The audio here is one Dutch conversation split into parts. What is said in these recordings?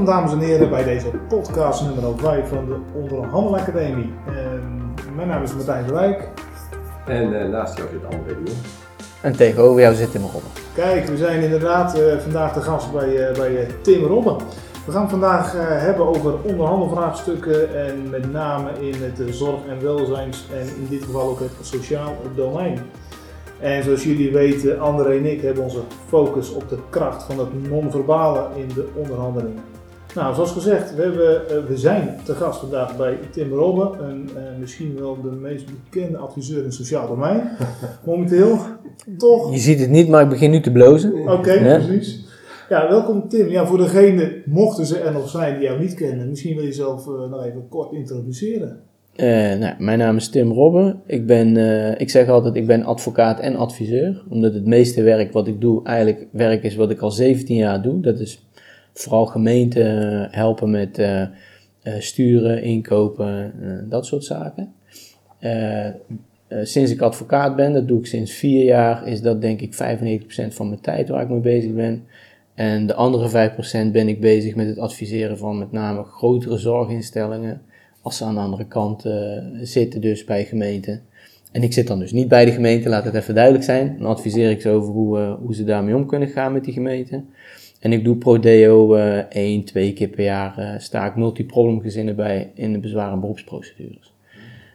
Welkom dames en heren bij deze podcast nummer 5 van de Onderhandelacademie. Uh, mijn naam is Martijn de Wijk. En uh, naast jou zit André de Jong. En tegenover jou zit Tim Robben. Kijk, we zijn inderdaad uh, vandaag de gast bij, bij Tim Robben. We gaan het vandaag hebben over onderhandelvraagstukken en met name in het zorg- en welzijns en in dit geval ook het sociaal domein. En zoals jullie weten, André en ik hebben onze focus op de kracht van het non-verbale in de onderhandelingen. Nou, zoals gezegd, we, hebben, eh, we zijn te gast vandaag bij Tim Robben, een, uh, misschien wel de meest bekende adviseur in het sociaal domein. Momenteel, toch? Je ziet het niet, maar ik begin nu te blozen. Oké, okay, ja. precies. Ja, welkom Tim. Ja, voor degene, mochten ze er nog zijn die jou niet kennen, misschien wil je jezelf uh, nog even kort introduceren. Uh, nou, mijn naam is Tim Robben. Ik, ben, uh, ik zeg altijd, ik ben advocaat en adviseur. Omdat het meeste werk wat ik doe eigenlijk werk is wat ik al 17 jaar doe. Dat is vooral gemeenten helpen met uh, sturen, inkopen, dat soort zaken. sinds ik advocaat ben, dat doe ik sinds vier jaar, is dat denk ik 95% van mijn tijd waar ik mee bezig ben. En de andere 5% ben ik bezig met het adviseren van met name grotere zorginstellingen als ze aan de andere kant zitten, dus bij gemeenten. En ik zit dan dus niet bij de gemeente, laat het even duidelijk zijn. Dan adviseer ik ze over hoe, hoe ze daarmee om kunnen gaan met die gemeente. En ik doe Prodeo uh, één, twee keer per jaar sta ik multiproblemgezinnen bij in de bezwaar- en beroepsprocedures.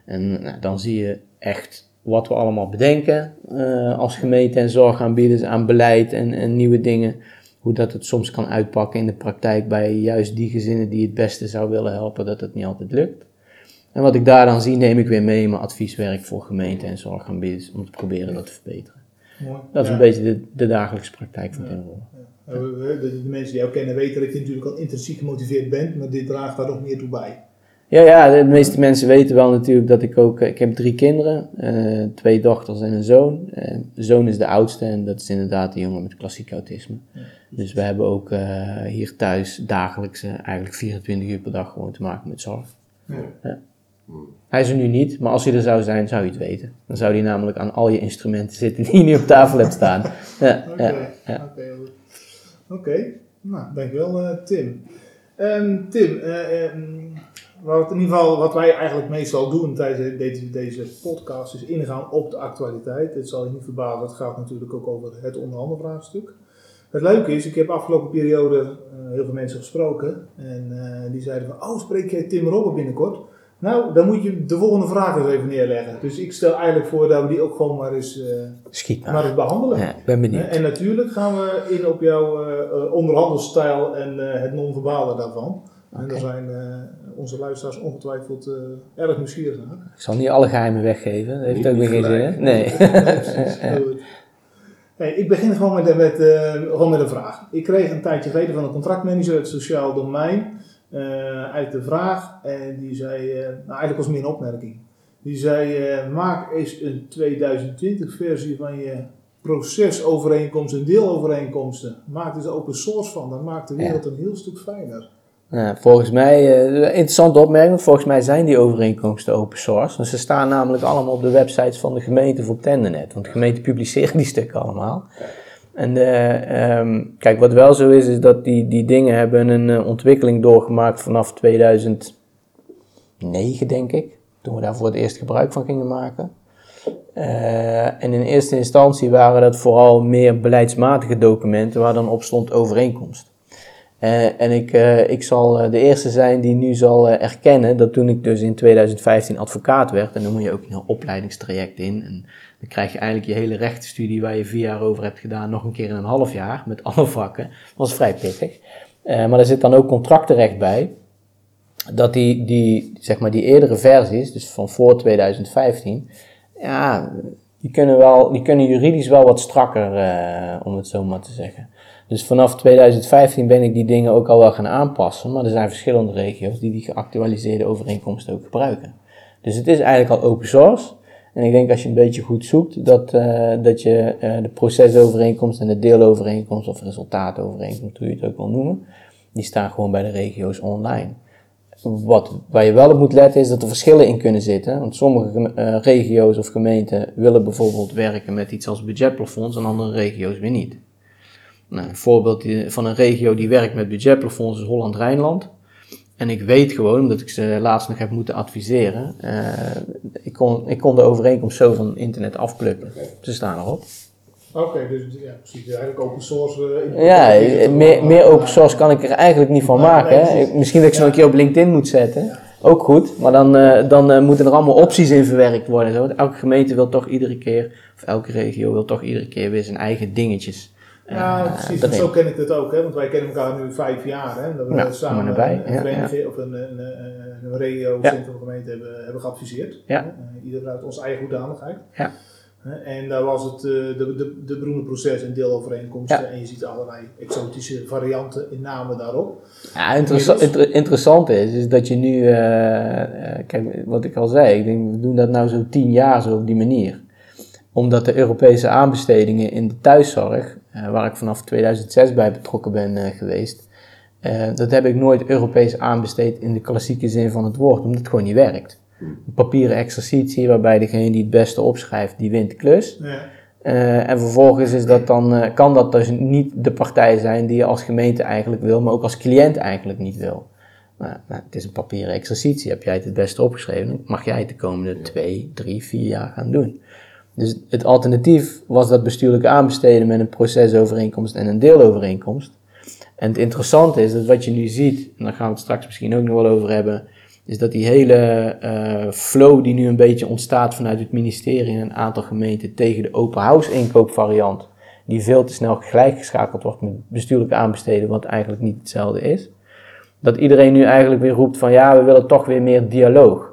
En nou, dan zie je echt wat we allemaal bedenken als gemeente en zorgaanbieders aan beleid en, en nieuwe dingen hoe dat het soms kan uitpakken in de praktijk bij juist die gezinnen die het beste zou willen helpen, dat het niet altijd lukt. En wat ik daar dan zie, neem ik weer mee in mijn advieswerk voor gemeenten en zorgaanbieders om te proberen dat te verbeteren. Mooi. Dat is een beetje de, de, dagelijkse praktijk van ja. Ja. De, de, mensen die jou kennen weten dat je natuurlijk al intrinsiek gemotiveerd bent, maar dit draagt daar nog meer toe bij. Ja, ja, de meeste mensen weten wel natuurlijk dat ik ook, ik heb drie kinderen, uh, twee dochters en een zoon. Uh, de zoon is de oudste en dat is inderdaad de jongen met klassiek autisme. Ja. Dus we hebben ook uh, hier thuis dagelijks, eigenlijk 24 uur per dag gewoon te maken met zorg. Ja. Ja. Hij is er nu niet, maar als hij er zou zijn, zou je het weten. Dan zou hij namelijk aan al je instrumenten zitten die je nu op tafel hebt staan. Ja, ja, oké. Nou, dankjewel Tim. Um, Tim, um, wat, in ieder geval, wat wij eigenlijk meestal doen tijdens deze, deze podcast is ingaan op de actualiteit. Het zal je niet verbazen, het gaat natuurlijk ook over het onderhandelvraagstuk. Het leuke is, ik heb afgelopen periode uh, heel veel mensen gesproken en die zeiden van, oh spreek jij Tim Robben binnenkort? Nou, dan moet je de volgende vraag eens even neerleggen. Dus ik stel eigenlijk voor dat we die ook gewoon maar eens, uh, Schiet maar. maar eens behandelen. Ja, ben benieuwd. En natuurlijk gaan we in op jouw onderhandelstijl en het non-verbale daarvan. Okay. En daar zijn onze luisteraars ongetwijfeld uh, erg nieuwsgierig naar. Ik zal niet alle geheimen weggeven, dat heeft niet ook weer geen zin. Nee. nee ik begin gewoon met, met, uh, gewoon met een vraag. Ik kreeg een tijdje geleden van een contractmanager het sociaal domein uh, uit de vraag. En die zei, nou eigenlijk was meer een opmerking. Die zei, maak eens een 2020 versie van je procesovereenkomsten en deelovereenkomsten. Maak er dus open source van, dan maakt de wereld ja. een heel stuk fijner. Ja, volgens mij, uh, interessante opmerking, volgens mij zijn die overeenkomsten open source. Want ze staan namelijk allemaal op de websites van de gemeente voor Tendernet. Want de gemeente publiceren die stukken allemaal. En uh, um, kijk, wat wel zo is, is dat die, die dingen hebben een uh, ontwikkeling doorgemaakt vanaf 2009, denk ik. Toen we daar voor het eerst gebruik van gingen maken. en in eerste instantie waren dat vooral meer beleidsmatige documenten waar dan op stond overeenkomst. En ik, ik zal de eerste zijn die nu zal erkennen dat toen ik dus in 2015 advocaat werd, en dan moet je ook een opleidingstraject in, en dan krijg je eigenlijk je hele rechtenstudie waar je vier jaar over hebt gedaan, nog een keer in een half jaar, met alle vakken. Dat vrij pittig. maar er zit dan ook contractenrecht bij, dat die, die, zeg maar die eerdere versies, dus van voor 2015, ja, die kunnen, wel, die kunnen juridisch wel wat strakker, om het zo maar te zeggen. Dus vanaf 2015 ben ik die dingen ook al wel gaan aanpassen, maar er zijn verschillende regio's die die geactualiseerde overeenkomsten ook gebruiken. Dus het is eigenlijk al open source. En ik denk als je een beetje goed zoekt, dat, uh, dat je uh, de procesovereenkomst en de deelovereenkomst of resultaatovereenkomst, hoe je het ook wil noemen, die staan gewoon bij de regio's online. Wat, waar je wel op moet letten is dat er verschillen in kunnen zitten. Want sommige uh, regio's of gemeenten willen bijvoorbeeld werken met iets als budgetplafonds en andere regio's weer niet. Nou, een voorbeeld van een regio die werkt met budgetplafonds is Holland-Rijnland. En ik weet gewoon, omdat ik ze laatst nog heb moeten adviseren, eh, ik, kon, ik kon de overeenkomst zo van internet afplukken. Ze staan erop. Oké, dus ja, precies. Eigenlijk open source. eh, Ja, meer, meer open source kan ik er eigenlijk niet van maken. nee, Hè? Misschien dat ik ze nog een keer op LinkedIn moet zetten. Ook goed, maar dan, eh, dan moeten er allemaal opties in verwerkt worden. Zo. Elke gemeente wil toch iedere keer, of elke regio wil toch iedere keer weer zijn eigen dingetjes. Ja, precies. Zo ken ik het ook, hè? want wij kennen elkaar nu vijf jaar. Hè? Dat we Ja, samen een, Ja, vereniging of een, een, een, een regio, Ja. centrum gemeente hebben, hebben geadviseerd. Ja. Hè? Eh, ieder uit onze eigen hoedanigheid. Ja. Hè? En daar was het eh, de, de, de beroemde proces en deelovereenkomsten. Ja. En je ziet allerlei exotische varianten in namen daarop. Ja, interessa- inter- interessant is, is dat je nu, eh, kijk, wat ik al zei, ik denk, we doen dat nou zo tien jaar zo op die manier. Omdat de Europese aanbestedingen in de thuiszorg, waar ik vanaf 2006 bij betrokken ben eh, geweest, eh, dat heb ik nooit Europees aanbesteed in de klassieke zin van het woord, omdat het gewoon niet werkt. Een papieren exercitie waarbij degene die het beste opschrijft, die wint de klus. Ja. Eh, en vervolgens is dat dan, eh, kan dat dus niet de partij zijn die je als gemeente eigenlijk wil, maar ook als cliënt eigenlijk niet wil. Nou, nou, het is een papieren exercitie. Heb jij het het beste opgeschreven, mag jij het de komende twee, drie, vier jaar gaan doen. Dus het alternatief was dat bestuurlijke aanbesteden met een procesovereenkomst en een deelovereenkomst. En het interessante is dat wat je nu ziet, en daar gaan we het straks misschien ook nog wel over hebben, is dat die hele eh, flow die nu een beetje ontstaat vanuit het ministerie en een aantal gemeenten tegen de open house inkoopvariant, die veel te snel gelijkgeschakeld wordt met bestuurlijke aanbesteden, wat eigenlijk niet hetzelfde is. Dat iedereen nu eigenlijk weer roept van ja, we willen toch weer meer dialoog.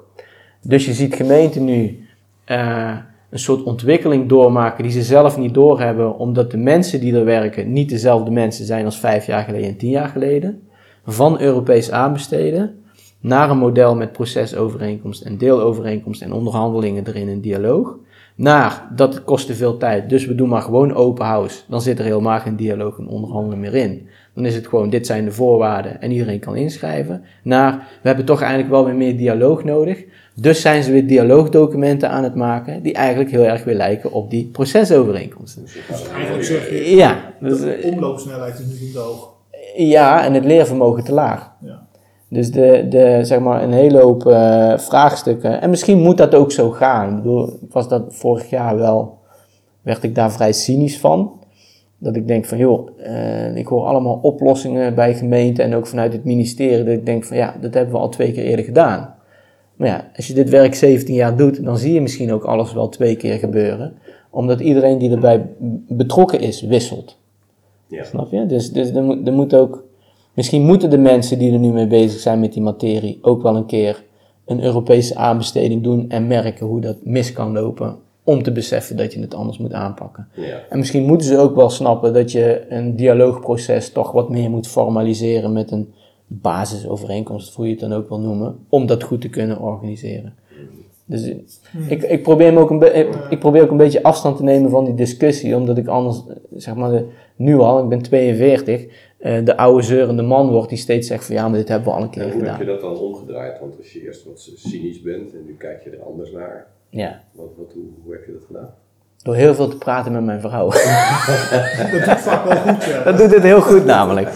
Dus je ziet gemeenten nu eh, een soort ontwikkeling doormaken die ze zelf niet doorhebben, omdat de mensen die er werken niet dezelfde mensen zijn als vijf jaar geleden en tien jaar geleden. Van Europees aanbesteden naar een model met procesovereenkomst en deelovereenkomst en onderhandelingen erin in dialoog. Naar dat kost te veel tijd, dus we doen maar gewoon open house. Dan zit er helemaal geen dialoog en onderhandelen meer in. Dan is het gewoon, dit zijn de voorwaarden en iedereen kan inschrijven. Naar, we hebben toch eigenlijk wel weer meer dialoog nodig. Dus zijn ze weer dialoogdocumenten aan het maken, die eigenlijk heel erg weer lijken op die procesovereenkomsten. Eigenlijk zeg je, Ja, dus, de eh, omloopsnelheid is nu niet hoog. ja, en het leervermogen te laag. Ja. Dus de, de, zeg maar een hele hoop eh, vraagstukken. En misschien moet dat ook zo gaan. Ik bedoel, ik was dat vorig jaar wel, werd ik daar vrij cynisch van. Dat ik denk van, joh, eh, ik hoor allemaal oplossingen bij gemeenten en ook vanuit het ministerie. Dat ik denk van, ja, dat hebben we al twee keer eerder gedaan. Maar ja, als je dit werk 17 jaar doet, dan zie je misschien ook alles wel twee keer gebeuren. Omdat iedereen die erbij betrokken is, wisselt. Ja. Snap je? Dus, dus er, moet, er moet ook. Misschien moeten de mensen die er nu mee bezig zijn met die materie ook wel een keer een Europese aanbesteding doen en merken hoe dat mis kan lopen. Om te beseffen dat je het anders moet aanpakken. Ja. En misschien moeten ze ook wel snappen dat je een dialoogproces toch wat meer moet formaliseren met een basisovereenkomst, hoe je het dan ook wil noemen, om dat goed te kunnen organiseren. Dus ik, ik, probeer me ook een ik, probeer ook een beetje afstand te nemen van die discussie, omdat ik anders, zeg maar, de, nu al, ik ben 42, eh, de oude zeurende man wordt die steeds zegt van ja, maar dit hebben we al een keer En hoe heb gedaan. je dat dan omgedraaid? Want als je eerst wat cynisch bent en nu kijk je er anders naar, Ja, wat, wat, hoe, hoe heb je dat gedaan? door heel veel te praten met mijn vrouw. Dat doet vaak wel goed, ja. Dat doet het heel goed namelijk.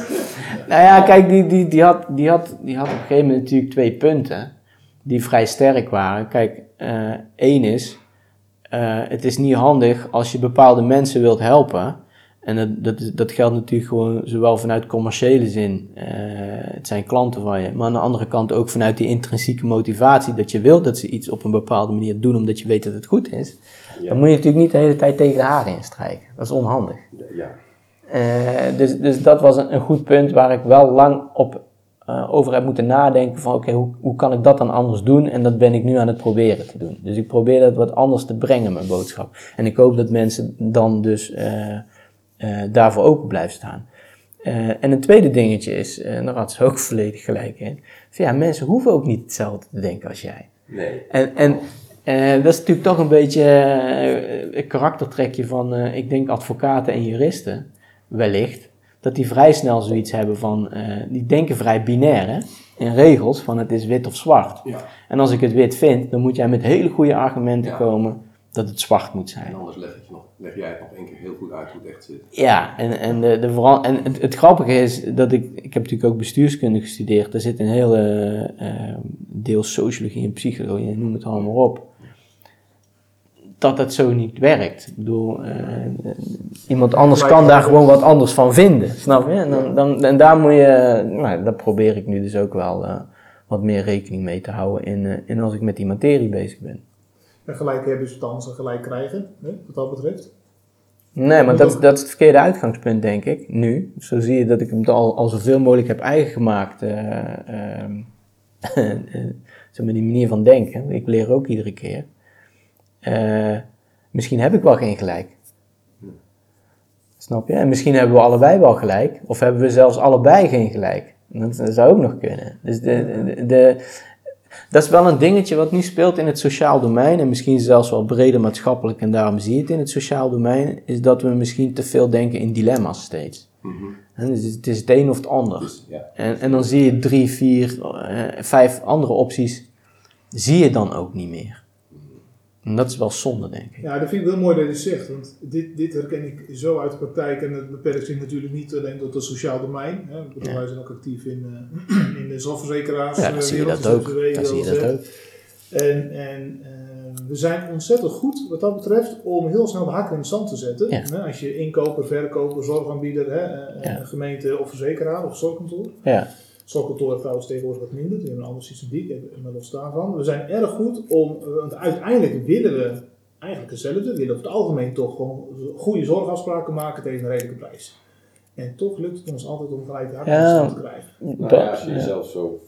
Nou ja, kijk, die, die, die, had, die, had, die had op een gegeven moment natuurlijk twee punten die vrij sterk waren. Kijk, eh, één is, eh, het is niet handig als je bepaalde mensen wilt helpen. En dat, dat, dat geldt natuurlijk gewoon zowel vanuit commerciële zin, eh, het zijn klanten van je, maar aan de andere kant ook vanuit die intrinsieke motivatie dat je wilt dat ze iets op een bepaalde manier doen omdat je weet dat het goed is. Ja. Dan moet je natuurlijk niet de hele tijd tegen de haren instrijken. Dat is onhandig. Ja. Eh, dus, dus dat was een, een goed punt waar ik wel lang op, eh, over heb moeten nadenken van oké, hoe, hoe kan ik dat dan anders doen? En dat ben ik nu aan het proberen te doen. Dus ik probeer dat wat anders te brengen, mijn boodschap. En ik hoop dat mensen dan dus eh, daarvoor open blijven staan. En een tweede dingetje is, en daar had ze ook volledig gelijk in, van ja, mensen hoeven ook niet hetzelfde te denken als jij. Nee. En, en dat is natuurlijk toch een beetje een karaktertrekje van, ik denk, advocaten en juristen, wellicht, dat die vrij snel zoiets hebben van, eh, die denken vrij binair, hè? in regels, van het is wit of zwart. Ja. En als ik het wit vind, dan moet jij met hele goede argumenten Ja. komen dat het zwart moet zijn. En anders leg, het nog, leg jij het nog één keer heel goed uit hoe het echt zit. Ja, en, en, de, de vooral, en het, het grappige is dat ik, ik heb natuurlijk ook bestuurskunde gestudeerd. Er zit een hele eh, deel sociologie en psychologie, noem het allemaal op. Dat het zo niet werkt. Ik bedoel, eh, iemand anders kan daar gewoon wat anders van vinden, snap je? En, dan, dan, en daar moet je, nou, daar probeer ik nu dus ook wel eh, wat meer rekening mee te houden in, eh, in als ik met die materie bezig ben. En gelijk hebben ze dansen, gelijk krijgen, hè, wat dat betreft. Nee, maar dat, is- dat is het verkeerde uitgangspunt, denk ik, nu. Zo zie je dat ik hem al, al zoveel mogelijk heb eigen gemaakt. eh, ehm, zeg maar die manier van denken. Ik leer ook iedere keer. Eh, misschien heb ik wel geen gelijk. Snap je? En misschien hebben we allebei wel gelijk. Of hebben we zelfs allebei geen gelijk. Dat, dat zou ook nog kunnen. Dus de, de, de- dat is wel een dingetje wat nu speelt in het sociaal domein. En misschien zelfs wel breder maatschappelijk. En daarom zie je het in het sociaal domein. Is dat we misschien te veel denken in dilemma's steeds. En dus het is het een of het ander. Dus ja, En, en dan zie je drie, vier, eh, vijf andere opties. Zie je dan ook niet meer. En dat is wel zonde, denk ik. Ja, dat vind ik wel mooi dat je het zegt, want dit, dit herken ik zo uit de praktijk en het beperkt zich natuurlijk niet alleen tot het sociaal domein. Hè. Ja. Wij zijn ook actief in, eh, in de zorgverzekeraars. Ja, eh, dan zie je dat ook. Dan zie je dat ook. En, en eh, we zijn ontzettend goed wat dat betreft om heel snel de haken in de zand te zetten. Ja. Hè, als je inkoper, verkoper, zorgaanbieder, hè, Ja. gemeente of verzekeraar of zorgkantoor. Ja, Zorgkantoor heeft trouwens tegenwoordig wat minder, die hebben een ander systematiek, maar los daarvan. We zijn erg goed om, want uiteindelijk willen we eigenlijk hetzelfde, we willen over het algemeen toch gewoon goede zorgafspraken maken tegen een redelijke prijs. En toch lukt het ons altijd om gelijk de Ja. te krijgen. nou ja, als je ja. jezelf zo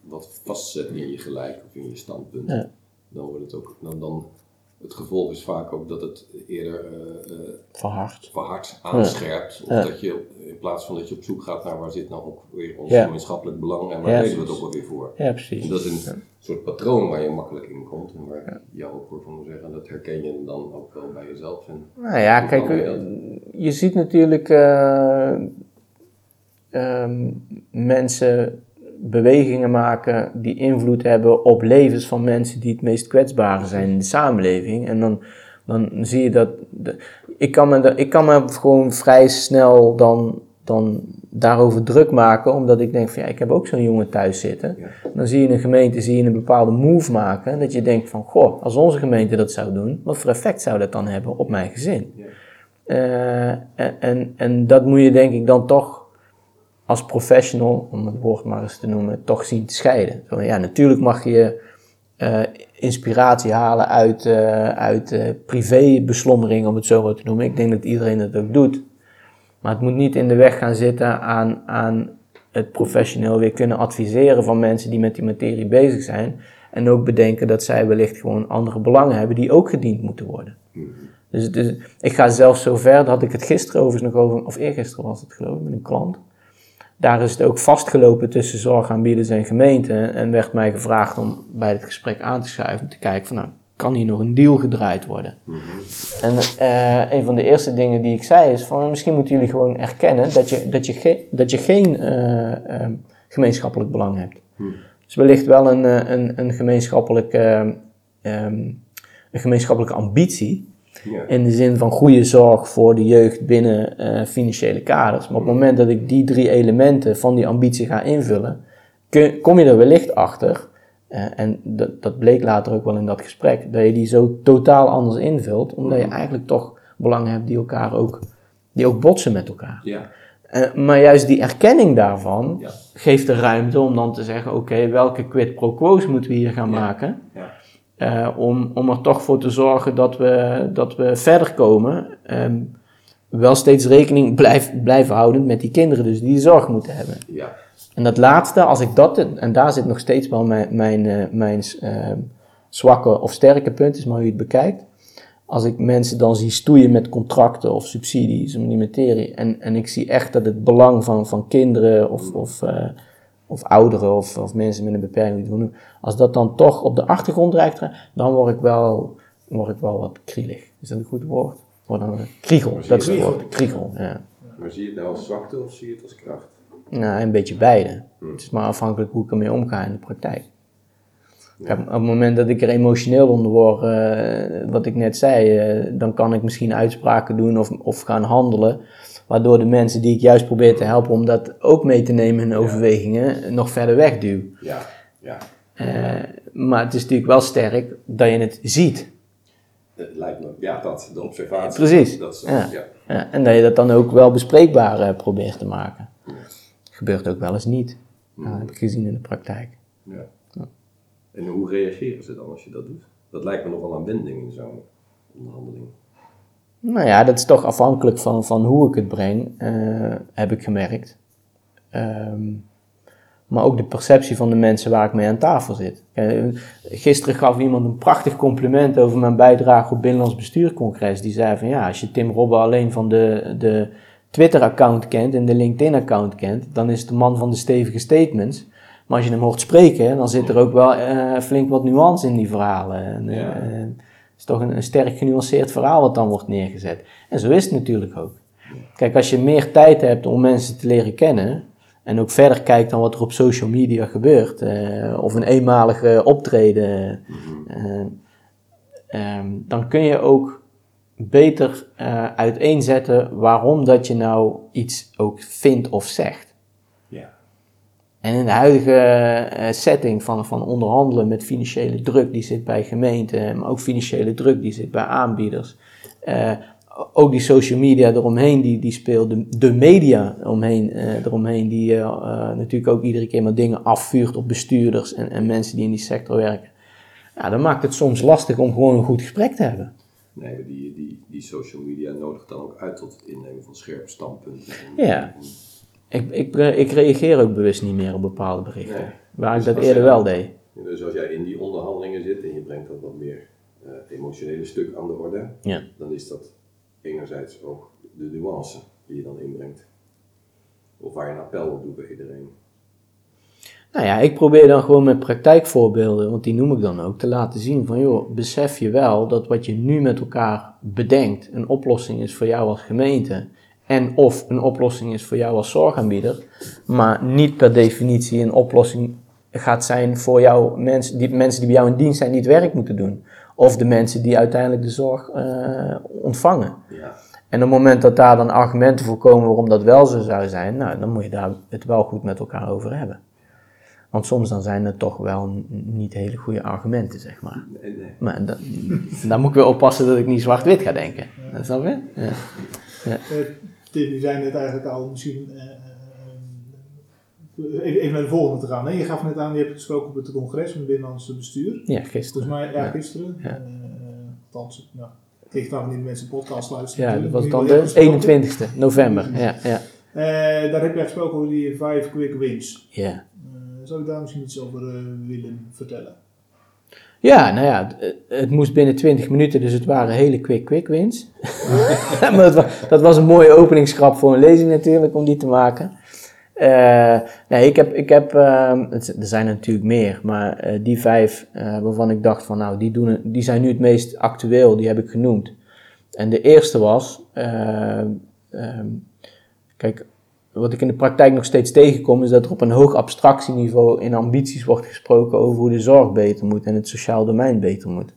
wat vastzet in je gelijk of in je standpunt, Ja. dan wordt het ook, dan, dan, het gevolg is vaak ook dat het eerder eh, eh, verhard. verhard aanscherpt. Of dat je in plaats van dat je op zoek gaat naar waar zit nou ook weer ons Ja. gemeenschappelijk belang en waar Ja. we het ook alweer voor. Ja, precies. En dat is een soort patroon waar je makkelijk in komt en waar jou ook voor van zeggen, dat herken je dan ook wel bij jezelf. En Nou ja, kijk, je je ziet natuurlijk eh, ehm, mensen bewegingen maken die invloed hebben op levens van mensen die het meest kwetsbare zijn in de samenleving. En dan, dan zie je dat. de- ik, kan me, ik kan me gewoon vrij snel dan, dan daarover druk maken, omdat ik denk van ja, ik heb ook zo'n jongen thuis zitten. Ja. Dan zie je een gemeente zie je een bepaalde move maken, dat je denkt van goh, als onze gemeente dat zou doen, wat voor effect zou dat dan hebben op mijn gezin? Ja. Eh, en, en, en dat moet je denk ik dan toch als professional, om het woord maar eens te noemen, toch zien te scheiden. Zo, ja, natuurlijk mag je eh, inspiratie halen uit, eh uit eh, privébeslommering, om het zo maar te noemen. Ik denk dat iedereen dat ook doet. Maar het moet niet in de weg gaan zitten aan, aan het professioneel weer kunnen adviseren van mensen die met die materie bezig zijn. En ook bedenken dat zij wellicht gewoon andere belangen hebben die ook gediend moeten worden. Dus, het is- ik ga zelfs zo ver, had ik het gisteren overigens nog over, of eergisteren was het geloof ik, met een klant. Daar is het ook vastgelopen tussen zorgaanbieders en gemeenten. En werd mij gevraagd om bij het gesprek aan te schuiven. Om te kijken van nou, kan hier nog een deal gedraaid worden? En eh, een van de eerste dingen die ik zei is van misschien moeten jullie gewoon erkennen dat je, dat je, dat je geen eh, eh, gemeenschappelijk belang hebt. Dus wellicht wel een, eh, een, een, gemeenschappelijke, ehm, een gemeenschappelijke ambitie. Ja. In de zin van goede zorg voor de jeugd binnen eh, financiële kaders. Maar op het moment dat ik die drie elementen van die ambitie ga invullen, kun- kom je er wellicht achter. eh, en dat, dat bleek later ook wel in dat gesprek, dat je die zo totaal anders invult, omdat je eigenlijk toch belangen hebt die elkaar ook, die ook botsen met elkaar. Ja. Eh, maar juist die erkenning daarvan Ja. geeft de ruimte om dan te zeggen: oké, welke quid pro quo's moeten we hier gaan Ja. maken? Ja. Eh, om, om er toch voor te zorgen dat we, dat we verder komen. Ehm, wel steeds rekening blijf, blijven houden met die kinderen, dus die zorg moeten hebben. Ja. En dat laatste, als ik dat, en daar zit nog steeds wel mijn, mijn, eh, mijn ehm, zwakke of sterke punt, is maar hoe je het bekijkt. Als ik mensen dan zie stoeien met contracten of subsidies om die materie, en, en ik zie echt dat het belang van, van kinderen of, of, eh, of ouderen of, of mensen met een beperking, noemen, als dat dan toch op de achtergrond dreigt, dan word ik wel, word ik wel wat krielig. Is dat een goed woord? Word dan, kriegel, dat is het woord. Kriegel, ja. Maar zie je het nou als zwakte of zie je het als kracht? Nou, een beetje beide. Het is maar afhankelijk hoe ik ermee omga in de praktijk. Op het moment dat ik er emotioneel onder word, eh, wat ik net zei, eh, dan kan ik misschien uitspraken doen of, of gaan handelen. Waardoor de mensen die ik juist probeer te helpen om dat ook mee te nemen in overwegingen, nog verder wegduw. Ja, ja. Eh, maar het is natuurlijk wel sterk dat je het ziet. Het lijkt me, ja, dat, de observatie. Precies. Dat is, Ja. ja. Ja, en dat je dat dan ook wel bespreekbaar eh, probeert te maken. Gebeurt ook wel eens niet. Nou, dat heb ik gezien in de praktijk. Ja. En hoe reageren ze dan als je dat doet? Dat lijkt me nogal aan wending in zo'n onderhandeling. Nou ja, dat is toch afhankelijk van, van hoe ik het breng, eh, heb ik gemerkt. Ehm, maar ook de perceptie van de mensen waar ik mee aan tafel zit. Eh, gisteren gaf iemand een prachtig compliment over mijn bijdrage op Binnenlands Bestuurcongres. Die zei van ja, als je Tim Robben alleen van de, de Twitter-account kent en de LinkedIn-account kent, dan is het de man van de stevige statements. Maar als je hem hoort spreken, dan zit er ook wel eh, flink wat nuance in die verhalen. En, Ja. Is toch een, sterk genuanceerd verhaal wat dan wordt neergezet. En zo is het natuurlijk ook. Kijk, als je meer tijd hebt om mensen te leren kennen, en ook verder kijkt dan wat er op social media gebeurt, eh, of een eenmalige optreden, eh, ehm, dan kun je ook beter eh, uiteenzetten waarom dat je nou iets ook vindt of zegt. En in de huidige eh, setting van, van onderhandelen met financiële druk die zit bij gemeenten, maar ook financiële druk die zit bij aanbieders. eh, ook die social media eromheen, die, die speelt, de, de media omheen, eh, eromheen, die natuurlijk ook iedere keer maar dingen afvuurt op bestuurders en, en mensen die in die sector werken. Ja, dan maakt het soms lastig om gewoon een goed gesprek te hebben. Nee, die, die, die social media nodigt dan ook uit tot het innemen van scherpe standpunten. En- Ja. Ik, ik, ik reageer ook bewust niet meer op bepaalde berichten, Nee. waar ik Dus dat eerder jij- wel deed. Dus als jij in die onderhandelingen zit en je brengt dat wat meer eh, emotionele stuk aan de orde, Ja. dan is dat enerzijds ook de nuance die je dan inbrengt. Of waar je een appel op doet bij iedereen. Nou ja, ik probeer dan gewoon met praktijkvoorbeelden, want die noem ik dan ook, te laten zien van joh, besef je wel dat wat je nu met elkaar bedenkt een oplossing is voor jou als gemeente en of een oplossing is voor jou als zorgaanbieder, maar niet per definitie een oplossing gaat zijn voor jou, mensen die, mensen die bij jou in dienst zijn die het werk moeten doen. Of de mensen die uiteindelijk de zorg eh, ontvangen. Ja. En op het moment dat daar dan argumenten voor komen waarom dat wel zo zou zijn, nou, dan moet je daar het wel goed met elkaar over hebben. Want soms dan zijn het toch wel niet hele goede argumenten, zeg maar. Nee, nee. Maar da- daar moet ik wel oppassen dat ik niet zwart-wit ga denken. Dat snap je? Ja. Eh, Tim, die zei net eigenlijk al, misschien eh, eh, even, even naar de volgende te gaan. Hè? Je gaf net aan, je hebt gesproken op het congres van het Binnenlandse Bestuur. ja, gisteren. Volgens mij, ja, gisteren. Ja. Eh, althans, nou, aan wanneer de mensen podcast luisteren. Ja, dat was dan de je hebt gesproken. 21ste november. Ja, ja. Eh, daar heb je gesproken over die vijf quick wins. ja. Eh, zou je daar misschien iets over eh, willen vertellen? Ja, nou ja, het, het moest binnen 20 minuten, dus het waren hele quick-quick wins. maar dat was, dat was een mooie openingsgrap voor een lezing natuurlijk, om die te maken. Eh, nee, ik heb, ik heb ehm, het, er zijn er natuurlijk meer, maar eh, die vijf eh, waarvan ik dacht van nou, die, doen, die zijn nu het meest actueel, die heb ik genoemd. En de eerste was, ehm, kijk, wat ik in de praktijk nog steeds tegenkom, is dat er op een hoog abstractieniveau in ambities wordt gesproken over hoe de zorg beter moet en het sociaal domein beter moet.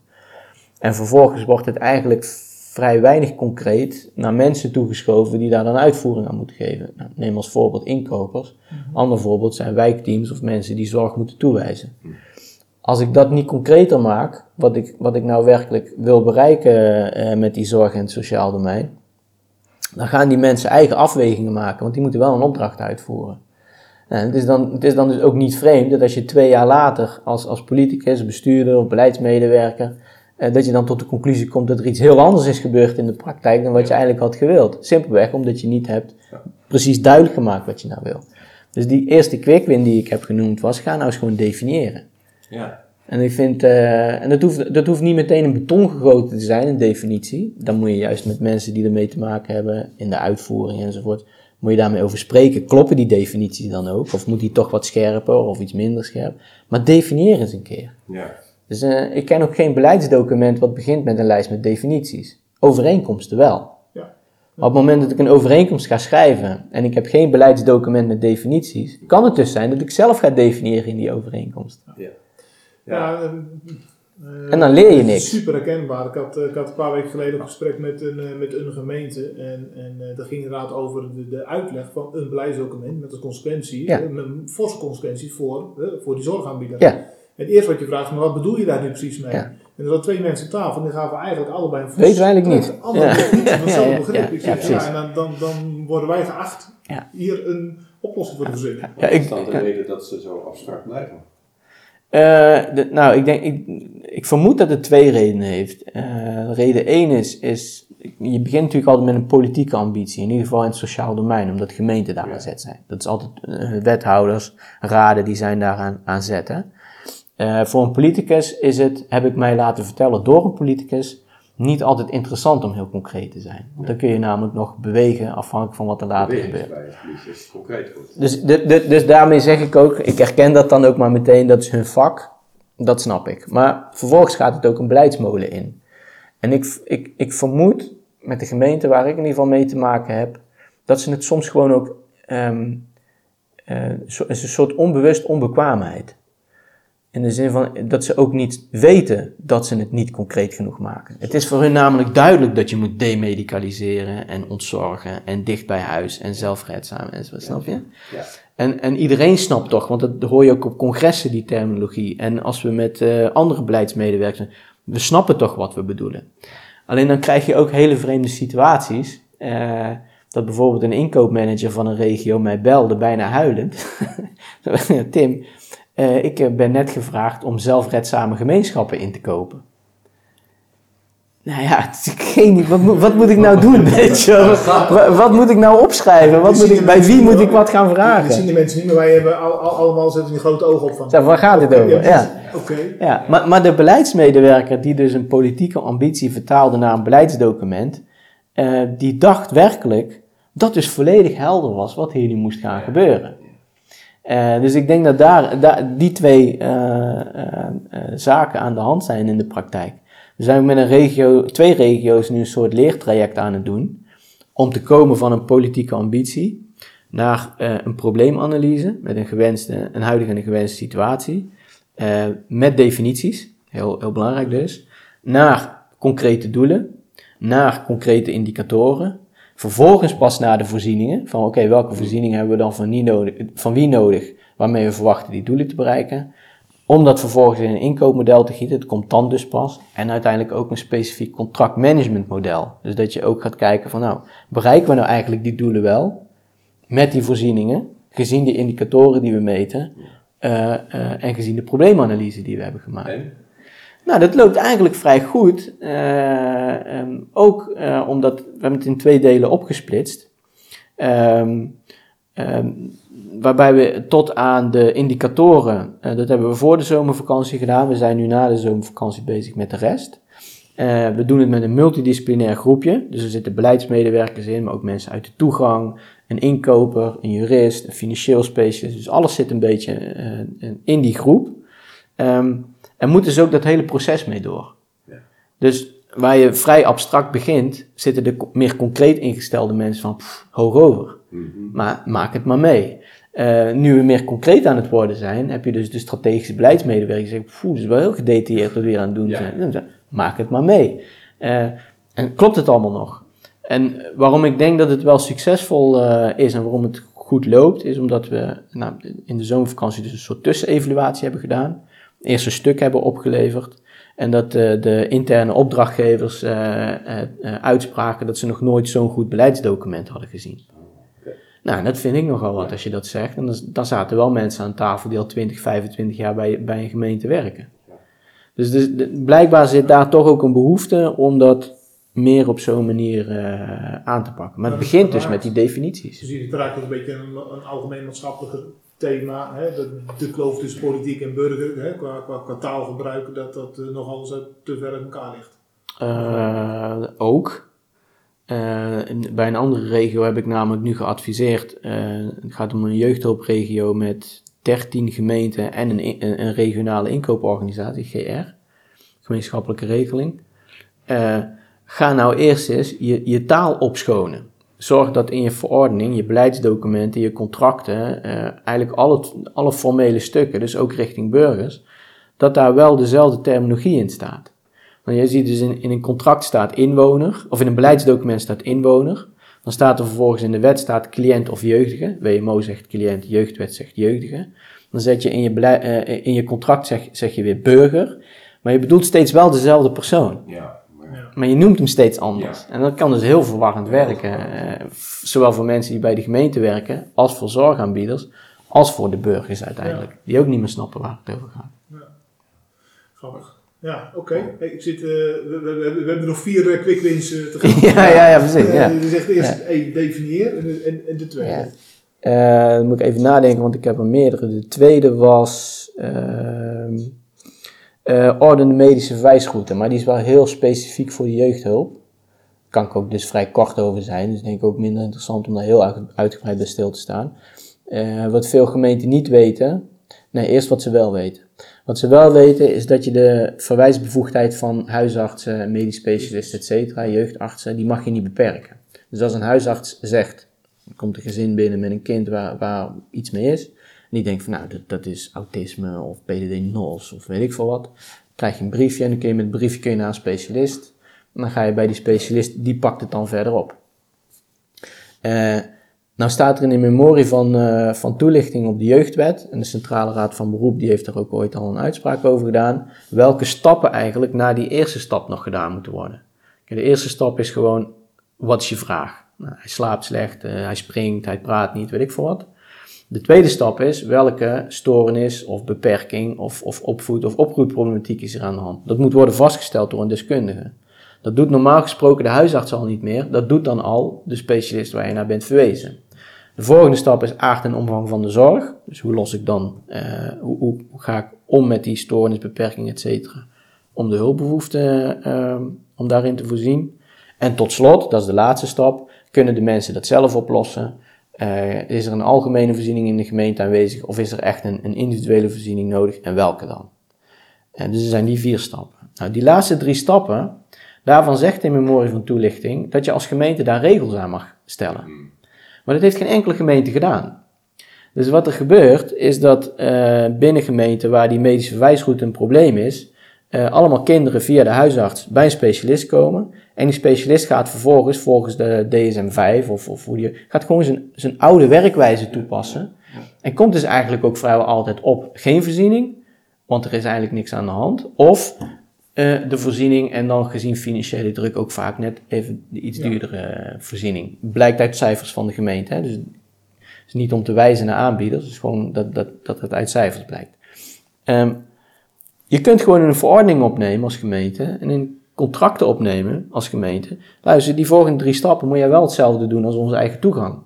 En vervolgens wordt het eigenlijk vrij weinig concreet naar mensen toegeschoven die daar dan uitvoering aan moeten geven. Nou, neem als voorbeeld inkopers. Ander voorbeeld zijn wijkteams of mensen die zorg moeten toewijzen. Als ik dat niet concreter maak, wat ik, wat ik nou werkelijk wil bereiken eh, met die zorg en het sociaal domein, dan gaan die mensen eigen afwegingen maken, want die moeten wel een opdracht uitvoeren. Nou, het, is dan, het is dan dus ook niet vreemd dat als je twee jaar later als, als politicus, bestuurder of beleidsmedewerker, eh, dat je dan tot de conclusie komt dat er iets heel anders is gebeurd in de praktijk dan wat je eigenlijk had gewild. Simpelweg omdat je niet hebt precies duidelijk gemaakt wat je nou wil. Dus die eerste quick win die ik heb genoemd was, ga nou eens gewoon definiëren. Ja. En ik vind, eh, en dat hoeft, dat hoeft niet meteen een beton gegoten te zijn, een definitie. Dan moet je juist met mensen die ermee te maken hebben, in de uitvoering enzovoort, moet je daarmee over spreken. Kloppen die definities dan ook? Of moet die toch wat scherper of iets minder scherp? Maar definieer eens een keer. Ja. Dus eh, ik ken ook geen beleidsdocument wat begint met een lijst met definities. Overeenkomsten wel. Ja. Maar op het moment dat ik een overeenkomst ga schrijven en ik heb geen beleidsdocument met definities, kan het dus zijn dat ik zelf ga definiëren in die overeenkomst. ja. Ja, eh, En dan leer je het is niks. Super herkenbaar. Ik had, eh, ik had een paar weken geleden een gesprek met een, eh, met een gemeente. En, en eh, dat ging inderdaad over de, de uitleg van een beleidsdocument met als consequentie, Ja. eh, met een forse consequentie voor, eh, voor die zorgaanbieder. Ja. En eerst wat je vraagt, maar wat bedoel je daar nu precies mee? Ja. En er zaten twee mensen aan tafel en die gaven eigenlijk allebei een Weten we eigenlijk niet. Ja. Ja, begrip. ja, Ik ja, zeg, ja, precies. en dan, dan, dan worden wij geacht Ja. hier een oplossing voor te verzinnen. Ja, ik, is dan de reden dat ze zo abstract blijven? Eh, de- nou, ik, denk, ik, ik vermoed dat het twee redenen heeft. Eh, reden één is, is, je begint natuurlijk altijd met een politieke ambitie, in ieder geval in het sociaal domein, omdat gemeenten daar Ja. aan zet zijn. Dat is altijd eh, wethouders, raden, die zijn daaraan aan zet. Hè? Eh, voor een politicus is het, heb ik mij laten vertellen door een politicus, niet altijd interessant om heel concreet te zijn. Want dan kun je namelijk nog bewegen afhankelijk van wat er later gebeurt. Concreet wordt. Dus, dus daarmee zeg ik ook, ik herken dat dan ook maar meteen, dat is hun vak. Dat snap ik. Maar vervolgens gaat het ook een beleidsmolen in. En ik, ik, ik vermoed met de gemeente waar ik in ieder geval mee te maken heb, dat ze het soms gewoon ook, ehm eh, zo- is een soort onbewust onbekwaamheid. In de zin van dat ze ook niet weten dat ze het niet concreet genoeg maken. Het is voor hun namelijk duidelijk dat je moet demedicaliseren en ontzorgen en dicht bij huis en zelfredzaam en zo, snap je? Ja. En, en iedereen snapt toch, want dat hoor je ook op congressen, die terminologie. En als we met eh, andere beleidsmedewerkers we snappen toch wat we bedoelen. Alleen dan krijg je ook hele vreemde situaties. eh, dat bijvoorbeeld een inkoopmanager van een regio mij belde, bijna huilend. Tim, eh, ik eh, ben net gevraagd om zelfredzame gemeenschappen in te kopen. Nou ja, geen, wat, moet- wat moet ik nou doen? Weet je? Wat moet ik nou opschrijven? Wat moet ik, bij wie moet ik wat gaan Dat zien vragen? de mensen niet, maar wij hebben al, al- allemaal zetten die grote ogen op van. Zeg, waar gaat het over? Ja. Oké. Ja, maar, maar de beleidsmedewerker die dus een politieke ambitie vertaalde naar een beleidsdocument, eh, die dacht werkelijk dat dus volledig helder was wat hier nu moest gaan gebeuren. Eh, dus ik denk dat daar, die twee eh, eh, zaken aan de hand zijn in de praktijk. We zijn met een regio, twee regio's nu een soort leertraject aan het doen om te komen van een politieke ambitie naar een probleemanalyse met een, gewenste, huidige en een gewenste situatie. Met definities, heel, heel belangrijk dus, naar concrete doelen, naar concrete indicatoren, vervolgens pas naar de voorzieningen, van oké, welke voorzieningen hebben we dan van, nodig, van wie nodig, waarmee we verwachten die doelen te bereiken, om dat vervolgens in een inkoopmodel te gieten, het komt dan dus pas, en uiteindelijk ook een specifiek contractmanagementmodel. Dus dat je ook gaat kijken van nou, bereiken we nou eigenlijk die doelen wel, met die voorzieningen, gezien de indicatoren die we meten, eh, eh, en gezien de probleemanalyse die we hebben gemaakt. Nou, dat loopt eigenlijk vrij goed. eh, ehm, ook eh, omdat we hebben het in twee delen opgesplitst. Ehm, waarbij we tot aan de indicatoren, eh, dat hebben we voor de zomervakantie gedaan. We zijn nu na de zomervakantie bezig met de rest. We doen het met een multidisciplinair groepje. Dus er zitten beleidsmedewerkers in, maar ook mensen uit de toegang, een inkoper, een jurist, een financieel specialist. Dus alles zit een beetje in die groep. En moet dus ook dat hele proces mee door. Ja. Dus waar je vrij abstract begint, zitten de meer concreet ingestelde mensen van pff, hoog over. Mhm. Maar maak het maar mee. Eh, nu we meer concreet aan het worden zijn, heb je dus de strategische beleidsmedewerkers die zeggen, dat is wel heel gedetailleerd wat we hier aan het doen Ja. zijn. Maak het maar mee. Eh, en klopt het allemaal nog? En waarom ik denk dat het wel succesvol eh, is en waarom het goed loopt, is omdat we nou, in de zomervakantie dus een soort tussenevaluatie hebben gedaan. Eerst een stuk hebben opgeleverd. En dat eh, de interne opdrachtgevers eh, eh, uitspraken dat ze nog nooit zo'n goed beleidsdocument hadden gezien. Nou, dat vind ik nogal wat als je dat zegt. En dan, dan zaten wel mensen aan tafel die al 20, 25 jaar bij, bij een gemeente werken. Dus, dus de- blijkbaar zit daar toch ook een behoefte om dat meer op zo'n manier aan te pakken. Maar het begint dus met die definities. Dus raakt ook een beetje een, een algemeen maatschappelijk thema. Hè? De, de kloof tussen politiek en burger, hè? Qua, qua, qua taalgebruik, dat dat uh, nogal eens te ver uit elkaar ligt. Eh, ook. Eh, in- bij een andere regio heb ik namelijk nu geadviseerd. eh, het gaat om een jeugdhulpregio met 13 gemeenten en een, in- een, een regionale inkooporganisatie, GR, gemeenschappelijke regeling. Eh, ga nou eerst eens je, je taal opschonen. Zorg dat in je verordening, je beleidsdocumenten, je contracten, eh, eigenlijk alle, alle formele stukken, dus ook richting burgers, dat daar wel dezelfde terminologie in staat. Want je ziet dus in, in een contract staat inwoner, of in een beleidsdocument staat inwoner. Dan staat er vervolgens in de wet staat cliënt of jeugdige. WMO zegt cliënt, jeugdwet zegt jeugdige. Dan zet je in je, eh, in je contract zeg, zeg je weer burger. Maar je bedoelt steeds wel dezelfde persoon. Ja, maar je noemt hem steeds anders. En dat kan dus heel verwarrend werken. eh, zowel voor mensen die bij de gemeente werken, als voor zorgaanbieders, als voor de burgers uiteindelijk. Die ook niet meer snappen waar het over gaat. Grappig. Ja, oké. Hey, ik zit, eh, we, we, we, we hebben nog vier uh, quick wins eh, te gaan. ja, ja, ja, precies. Ja. Je zegt eerst één, definieer en, de- en, en de tweede. Dan moet ik even nadenken, want ik heb er meerdere. De tweede was ehm eh, ordende medische verwijsroute, maar die is wel heel specifiek voor de jeugdhulp. Kan ik ook dus vrij kort over zijn, dus denk ik ook minder interessant om daar heel uit- uitgebreid bij stil te staan. Eh, wat veel gemeenten niet weten, nee, eerst wat ze wel weten. Wat ze wel weten is dat je de verwijsbevoegdheid van huisartsen, medisch specialisten, et cetera, jeugdartsen, die mag je niet beperken. Dus als een huisarts zegt, er komt een gezin binnen met een kind waar, waar iets mee is, en die denkt van nou, dat, dat is autisme of PDD-NOS of weet ik veel wat, krijg je een briefje en dan kun je met het briefje kun je naar een specialist. En dan ga je bij die specialist, die pakt het dan verder op. Eh, nou staat er in de memorie van, eh, van toelichting op de jeugdwet, en de Centrale Raad van Beroep die heeft er ook ooit al een uitspraak over gedaan, welke stappen eigenlijk na die eerste stap nog gedaan moeten worden. De eerste stap is gewoon, wat is je vraag? Nou, hij slaapt slecht, eh, hij springt, hij praat niet, weet ik veel wat. De tweede stap is, welke stoornis of beperking of, of opvoed- of opgroeiproblematiek is er aan de hand? Dat moet worden vastgesteld door een deskundige. Dat doet normaal gesproken de huisarts al niet meer, dat doet dan al de specialist waar je naar bent verwezen. De volgende stap is aard en omvang van de zorg. Dus hoe los ik dan, eh, hoe, ga ik om met die stoornis, beperking, et cetera, om de hulpbehoefte, eh, om daarin te voorzien. En tot slot, dat is de laatste stap, kunnen de mensen dat zelf oplossen? Eh, is er een algemene voorziening in de gemeente aanwezig of is er echt een, een individuele voorziening nodig en welke dan? En dus er zijn die vier stappen. Nou, die laatste drie stappen, daarvan zegt de memorie van toelichting dat je als gemeente daar regels aan mag stellen. Maar dat heeft geen enkele gemeente gedaan. Dus wat er gebeurt, is dat eh, binnen gemeenten waar die medische verwijsroute een probleem is, eh, allemaal kinderen via de huisarts bij een specialist komen. En die specialist gaat vervolgens, volgens de DSM-5, of, of hoe die, gaat gewoon zijn, zijn oude werkwijze toepassen. En komt dus eigenlijk ook vrijwel altijd op geen voorziening, want er is eigenlijk niks aan de hand. Of eh, de voorziening en dan gezien financiële druk ook vaak net even de iets Ja. duurdere eh, voorziening. Blijkt uit cijfers van de gemeente. Hè? Dus het is niet om te wijzen naar aanbieders, het is gewoon dat, dat, dat het uit cijfers blijkt. Ehm, je kunt gewoon een verordening opnemen als gemeente en in contracten opnemen als gemeente. Luister, die volgende drie stappen moet je wel hetzelfde doen als onze eigen toegang.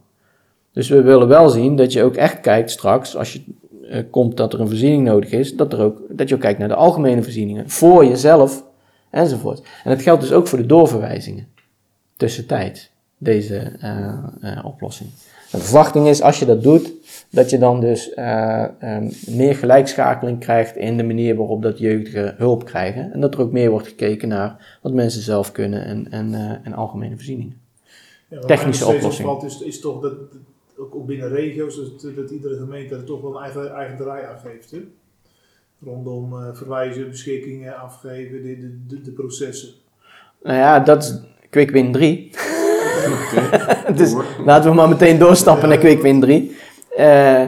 Dus we willen wel zien dat je ook echt kijkt straks, als je eh, komt dat er een voorziening nodig is, dat, er ook, dat je ook kijkt naar de algemene voorzieningen voor jezelf enzovoort. En dat geldt dus ook voor de doorverwijzingen. Tussentijd, deze eh, eh, oplossing. De verwachting is, als je dat doet, dat je dan dus eh, ehm, meer gelijkschakeling krijgt in de manier waarop dat jeugdigen hulp krijgen. En dat er ook meer wordt gekeken naar wat mensen zelf kunnen en, en, eh, en algemene voorzieningen. Ja, Technische oplossing. Is, is toch dat, ook, ook binnen regio's, dat, dat iedere gemeente er toch wel een eigen, eigen draai aan geeft. Hè? Rondom eh, verwijzen, beschikkingen afgeven, de, de, de, de processen. Nou ja, dat is Quick Win 3. dus laten we maar meteen doorstappen naar Quick Win 3. Eh,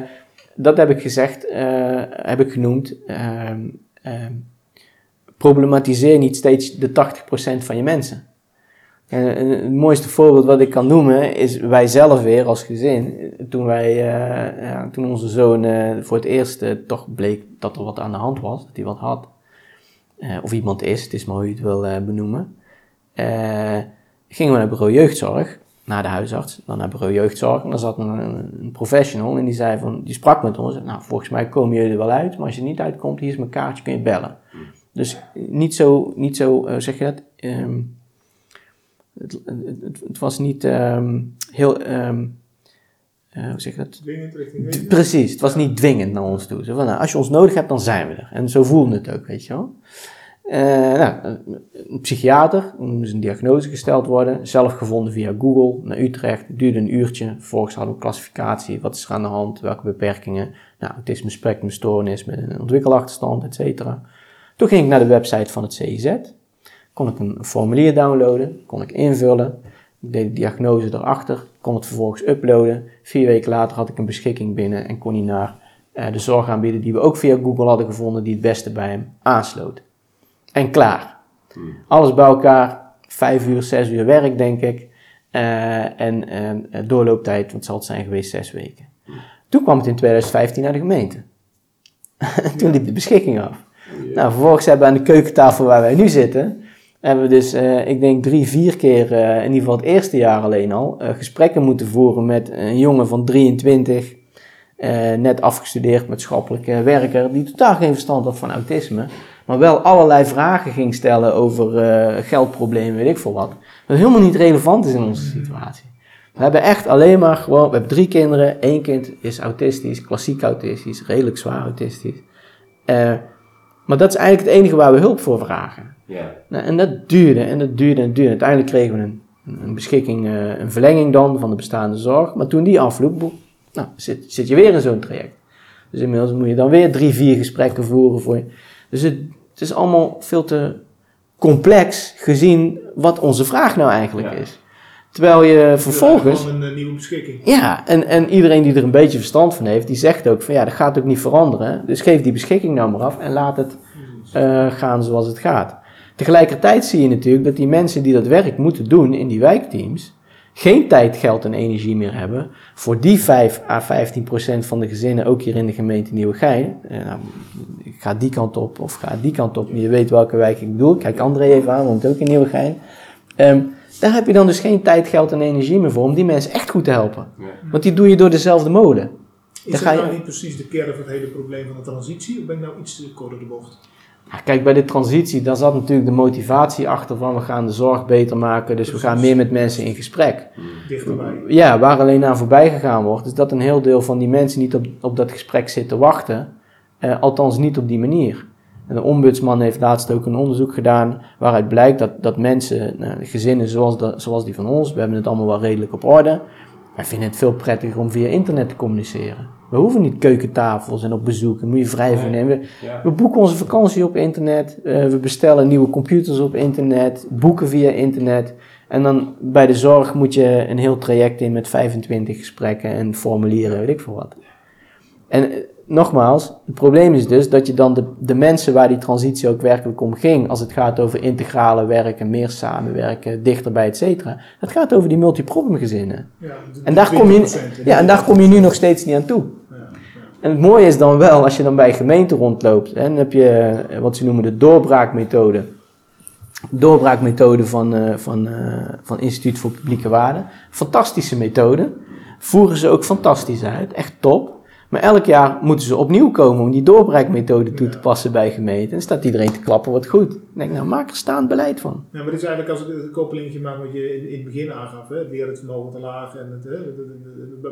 dat heb ik gezegd, eh, heb ik genoemd. Ehm, ehm, problematiseer niet steeds de 80% van je mensen. En, het mooiste voorbeeld wat ik kan noemen is wij zelf weer als gezin. Toen, wij, eh, ja, toen onze zoon voor het eerst toch bleek dat er wat aan de hand was, dat hij wat had. Of iemand is, het is maar hoe je het wil benoemen. Gingen we naar bureau jeugdzorg, naar de huisarts, dan naar bureau jeugdzorg. En daar zat een, professional en die, zei van, die sprak met ons. Nou, volgens mij komen jullie er wel uit, maar als je niet uitkomt, hier is mijn kaartje, kun je bellen. Dus niet zo, niet zo eh, zeg je dat? Ehm, het, het, het, was niet ehm, heel, ehm, eh, hoe zeg je dat? Dwingend richting. Precies, het was niet dwingend naar ons toe. Zo van, nou, als je ons nodig hebt, dan zijn we er. En zo voelde het ook, weet je wel. Eh, nou, een- een psychiater, er moest een diagnose gesteld worden, zelf gevonden via Google naar Utrecht, duurde een uurtje. Vervolgens hadden we een klassificatie, wat is er aan de hand, welke beperkingen. Nou, autisme spectrumstoornis met een ontwikkelachterstand, et cetera. Toen ging ik naar de website van het CIZ, kon ik een formulier downloaden, kon ik invullen, deed de diagnose erachter, kon het vervolgens uploaden. Vier weken later had ik een beschikking binnen en kon hij naar eh, de zorgaanbieder die we ook via Google hadden gevonden, die het beste bij hem aansloot. En klaar. Alles bij elkaar, vijf uur, zes uur werk denk ik. Eh, en eh, doorlooptijd, wat zal het zijn geweest, zes weken. Toen kwam het in 2015 naar de gemeente. Toen liep de beschikking af. Nou, vervolgens hebben we aan de keukentafel waar wij nu zitten, hebben we dus, eh, ik denk drie, vier keer, in ieder geval het eerste jaar alleen al, gesprekken moeten voeren met een jongen van 23, eh, net afgestudeerd maatschappelijke werker, die totaal geen verstand had van autisme, maar wel allerlei vragen ging stellen over eh, geldproblemen, weet ik veel wat. Dat helemaal niet relevant is in onze situatie. We hebben echt alleen maar gewoon, we hebben drie kinderen, één kind is autistisch, klassiek autistisch, redelijk zwaar autistisch. Eh, maar dat is eigenlijk het enige waar we hulp voor vragen. Nou, en dat duurde en dat duurde en duurde. Uiteindelijk kregen we een, een beschikking, eh, een verlenging dan van de bestaande zorg. Maar toen die afliep, nou, zit, zit je weer in zo'n traject. Dus inmiddels moet je dan weer drie, vier gesprekken voeren voor je. Dus het, het is allemaal veel te complex gezien wat onze vraag nou eigenlijk Ja. is. Terwijl je vervolgens... Gewoon een eh, nieuwe beschikking. Ja, en, en iedereen die er een beetje verstand van heeft, die zegt ook van ja, dat gaat ook niet veranderen. Dus geef die beschikking nou maar af en laat het eh, gaan zoals het gaat. Tegelijkertijd zie je natuurlijk dat die mensen die dat werk moeten doen in die wijkteams, geen tijd, geld en energie meer hebben voor die 5 à 15 procent van de gezinnen, ook hier in de gemeente Nieuwegein. Eh, nou, ik ga die kant op of ga die kant op, je weet welke wijk ik bedoel. Kijk André even aan, woont ook in Nieuwegein. Ehm, daar heb je dan dus geen tijd, geld en energie meer voor om die mensen echt goed te helpen. Want die doe je door dezelfde molen. Is Dan ga dat je- nou niet precies de kern van het hele probleem van de transitie? Of ben ik nou iets te kort door de bocht? Kijk, bij de transitie, daar zat natuurlijk de motivatie achter van we gaan de zorg beter maken, dus we gaan meer met mensen in gesprek. Dichterbij. Ja, waar alleen aan voorbij gegaan wordt, is dat een heel deel van die mensen niet op, op dat gesprek zit te wachten. Eh, althans niet op die manier. En de ombudsman heeft laatst ook een onderzoek gedaan waaruit blijkt dat, dat mensen, nou, gezinnen zoals, de, zoals die van ons, we hebben het allemaal wel redelijk op orde, wij vinden het veel prettiger om via internet te communiceren. We hoeven niet keukentafels en op bezoek, daar moet je vrij voor Nee. nemen. We, Ja. we boeken onze vakantie op internet, eh, we bestellen nieuwe computers op internet, boeken via internet. En dan bij de zorg moet je een heel traject in met 25 gesprekken en formulieren, weet ik veel wat. En eh, nogmaals, het probleem is dus dat je dan de, de mensen waar die transitie ook werkelijk om ging, als het gaat over integrale werken, meer samenwerken, dichterbij, et cetera, dat gaat over die multiproblemgezinnen. Ja, de- En daar, kom je, 20%, ja, en daar kom je nu nog steeds niet aan toe. Ja, ja. En het mooie is dan wel, als je dan bij gemeenten rondloopt, hè, dan heb je eh, wat ze noemen de doorbraakmethode. Doorbraakmethode van, eh, van, eh, van Instituut voor Publieke Waarden. Fantastische methode. Voeren ze ook fantastisch uit, echt top. Maar elk jaar moeten ze opnieuw komen om die doorbraakmethode toe te passen bij gemeenten. En dan staat iedereen te klappen, wat goed. Ik denk, nou maak er staand beleid van. Ja, maar dit is eigenlijk als ik een koppelingetje maak wat je in, in het begin aangaf. Hè? Het leren het vermogen te laag en het, hè,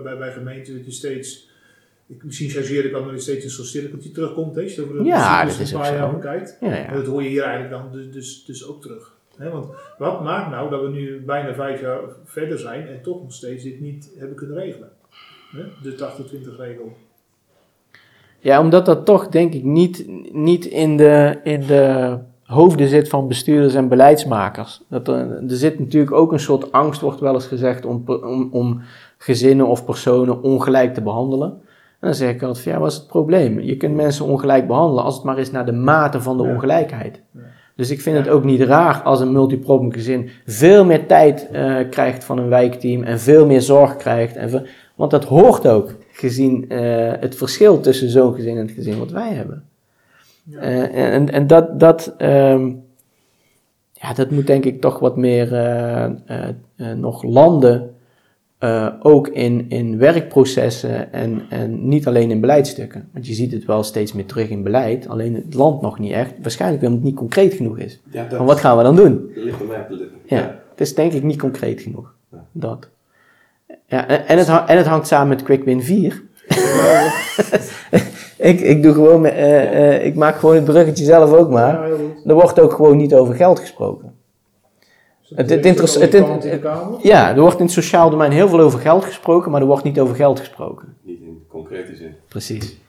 bij, bij gemeenten dat je steeds, ik, misschien chargeer ik dan je steeds in zo'n cirkeltje terugkomt. Hè? Je over Ja, dat is een paar jaar bekijkt. Ja, En ja. dat hoor je hier eigenlijk dan dus, dus, dus ook terug. Hè? Want wat maakt nou dat we nu bijna vijf jaar verder zijn en toch nog steeds dit niet hebben kunnen regelen? Hè? De 80-20 regel. Ja, omdat dat toch denk ik niet, niet in, de, in de hoofden zit van bestuurders en beleidsmakers. Dat er, er zit natuurlijk ook een soort angst, wordt wel eens gezegd, om, om, om gezinnen of personen ongelijk te behandelen. En dan zeg ik altijd van ja, wat is het probleem? Je kunt mensen ongelijk behandelen als het maar is naar de mate van de Ja. ongelijkheid. Ja. Dus ik vind het ook niet raar als een multiproblem gezin veel meer tijd eh, krijgt van een wijkteam en veel meer zorg krijgt. En veel- want dat hoort ook, gezien eh, het verschil tussen zo'n gezin en het gezin wat wij hebben. Ja. Eh, en en dat, dat, ehm, ja, dat moet denk ik toch wat meer eh, nog landen, ook in, in werkprocessen en, en niet alleen in beleidstukken. Want je ziet het wel steeds meer terug in beleid, alleen het land nog niet echt. Waarschijnlijk omdat het niet concreet genoeg is. Ja, dat Maar wat gaan we dan doen? ligt op de lippen. Ja, het is denk ik niet concreet genoeg. Dat. Ja, en, het, en het hangt samen met Quick Win 4. ik, ik doe gewoon, met, eh, eh, ik maak gewoon het bruggetje zelf ook maar. Ja. Er wordt ook gewoon niet over geld gesproken. Dus Het- is het het- in de Kamer. Ja, er wordt in het sociaal domein heel veel over geld gesproken, maar er wordt niet over geld gesproken. Niet in concrete zin. Precies.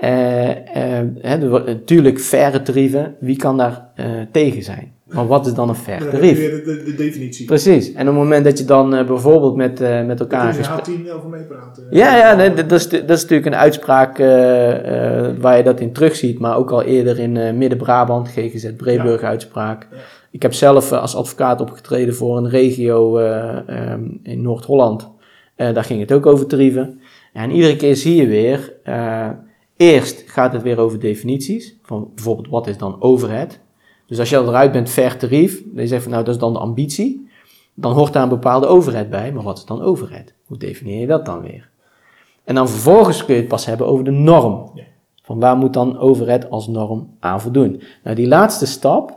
Eh, eh, hè, er wordt- natuurlijk, faire tarieven, wie kan daar eh, tegen zijn? Maar wat is dan een fair tarief? de, de, de definitie. Precies. En op het moment dat je dan eh, bijvoorbeeld met, eh, met elkaar... Daar kun je H10 over meepraten. Ja, ja nee, dat, is, dat is natuurlijk een uitspraak eh, eh, waar je dat in terugziet, maar ook al eerder in eh, Midden-Brabant, GGZ Breburg uitspraak. Ja. Ik heb zelf eh, als advocaat opgetreden voor een regio eh, ehm, in Noord-Holland. Eh, daar ging het ook over tarieven. En iedere keer zie je weer, eh, eerst gaat het weer over definities, van bijvoorbeeld wat is dan overhead. Dus als je eruit bent, fair tarief, dan je zegt van nou dat is dan de ambitie, dan hoort daar een bepaalde overhead bij, maar wat is dan overhead? Hoe definieer je dat dan weer? En dan vervolgens kun je het pas hebben over de norm. Van waar moet dan overheid als norm aan voldoen? Nou, die laatste stap,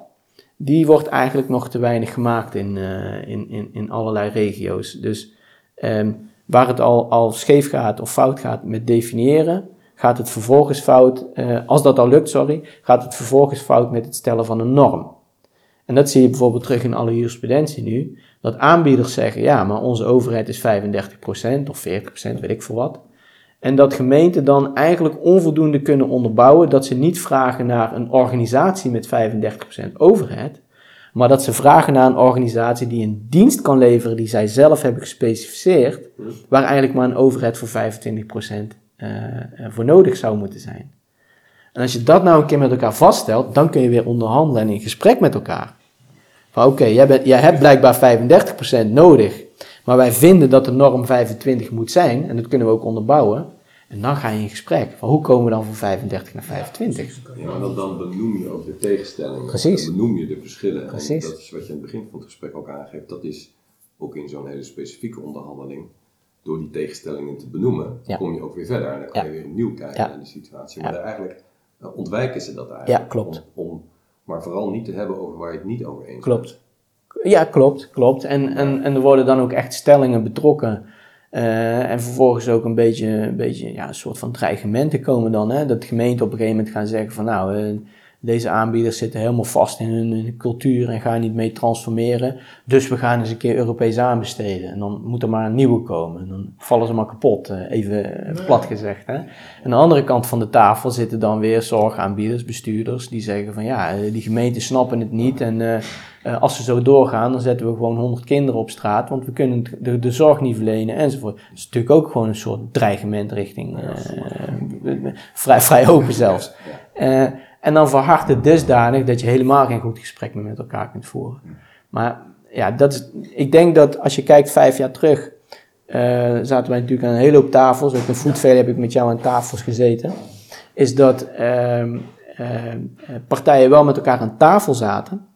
die wordt eigenlijk nog te weinig gemaakt in, eh, in, in, in allerlei regio's. Dus ehm, waar het al, al scheef gaat of fout gaat met definiëren, gaat het vervolgens fout, eh, als dat al lukt, sorry, gaat het vervolgens fout met het stellen van een norm. En dat zie je bijvoorbeeld terug in alle jurisprudentie nu, dat aanbieders zeggen, ja, maar onze overheid is 35% of 40%, weet ik veel wat. En dat gemeenten dan eigenlijk onvoldoende kunnen onderbouwen dat ze niet vragen naar een organisatie met 35% overheid, maar dat ze vragen naar een organisatie die een dienst kan leveren die zij zelf hebben gespecificeerd, waar eigenlijk maar een overheid voor 25% eh, eh, voor nodig zou moeten zijn. En als je dat nou een keer met elkaar vaststelt, dan kun je weer onderhandelen en in gesprek met elkaar. Van oké, jij, jij hebt blijkbaar 35% nodig, maar wij vinden dat de norm 25 moet zijn, en dat kunnen we ook onderbouwen. En dan ga je in gesprek. Van hoe komen we dan van 35 naar 25? Ja, maar dan, dan benoem je ook de tegenstellingen. Precies. Dan benoem je de verschillen. Precies. En dat is wat je aan het begin van het gesprek ook aangeeft. Dat is ook in zo'n hele specifieke onderhandeling. Door die tegenstellingen te benoemen, Ja. kom je ook weer verder. En dan kan je weer opnieuw kijken naar die situatie. Maar eigenlijk eh, ontwijken ze dat eigenlijk. Ja, klopt. Om, om, maar vooral niet te hebben over waar je het niet over eens bent. Klopt. Ja, klopt, klopt. En, en, en er worden dan ook echt stellingen betrokken. Eh, en vervolgens ook een beetje, een beetje ja, een soort van dreigementen komen dan. Hè? Dat gemeenten op een gegeven moment gaan zeggen van nou, eh, deze aanbieders zitten helemaal vast in hun, hun cultuur en gaan niet mee transformeren. Dus we gaan eens een keer Europees aanbesteden. En dan moet er maar een nieuwe komen. En dan vallen ze maar kapot, eh, even plat gezegd. Hè? Aan de andere kant van de tafel zitten dan weer zorgaanbieders, bestuurders, die zeggen van ja, eh, die gemeenten snappen het niet. En eh, als ze zo doorgaan, dan zetten we gewoon 100 kinderen op straat, want we kunnen de, de zorg niet verlenen enzovoort. Dat is natuurlijk ook gewoon een soort dreigement richting, vrij, vrij open zelfs. En dan verhardt het dusdanig dat je helemaal geen goed gesprek meer met elkaar kunt voeren. Maar ja, dat is, ik denk dat als je kijkt vijf jaar terug, eh, zaten wij natuurlijk aan een hele hoop tafels, ook in Foodfair heb ik met jou aan tafels gezeten, is dat ehm, ehm, partijen wel met elkaar aan tafel zaten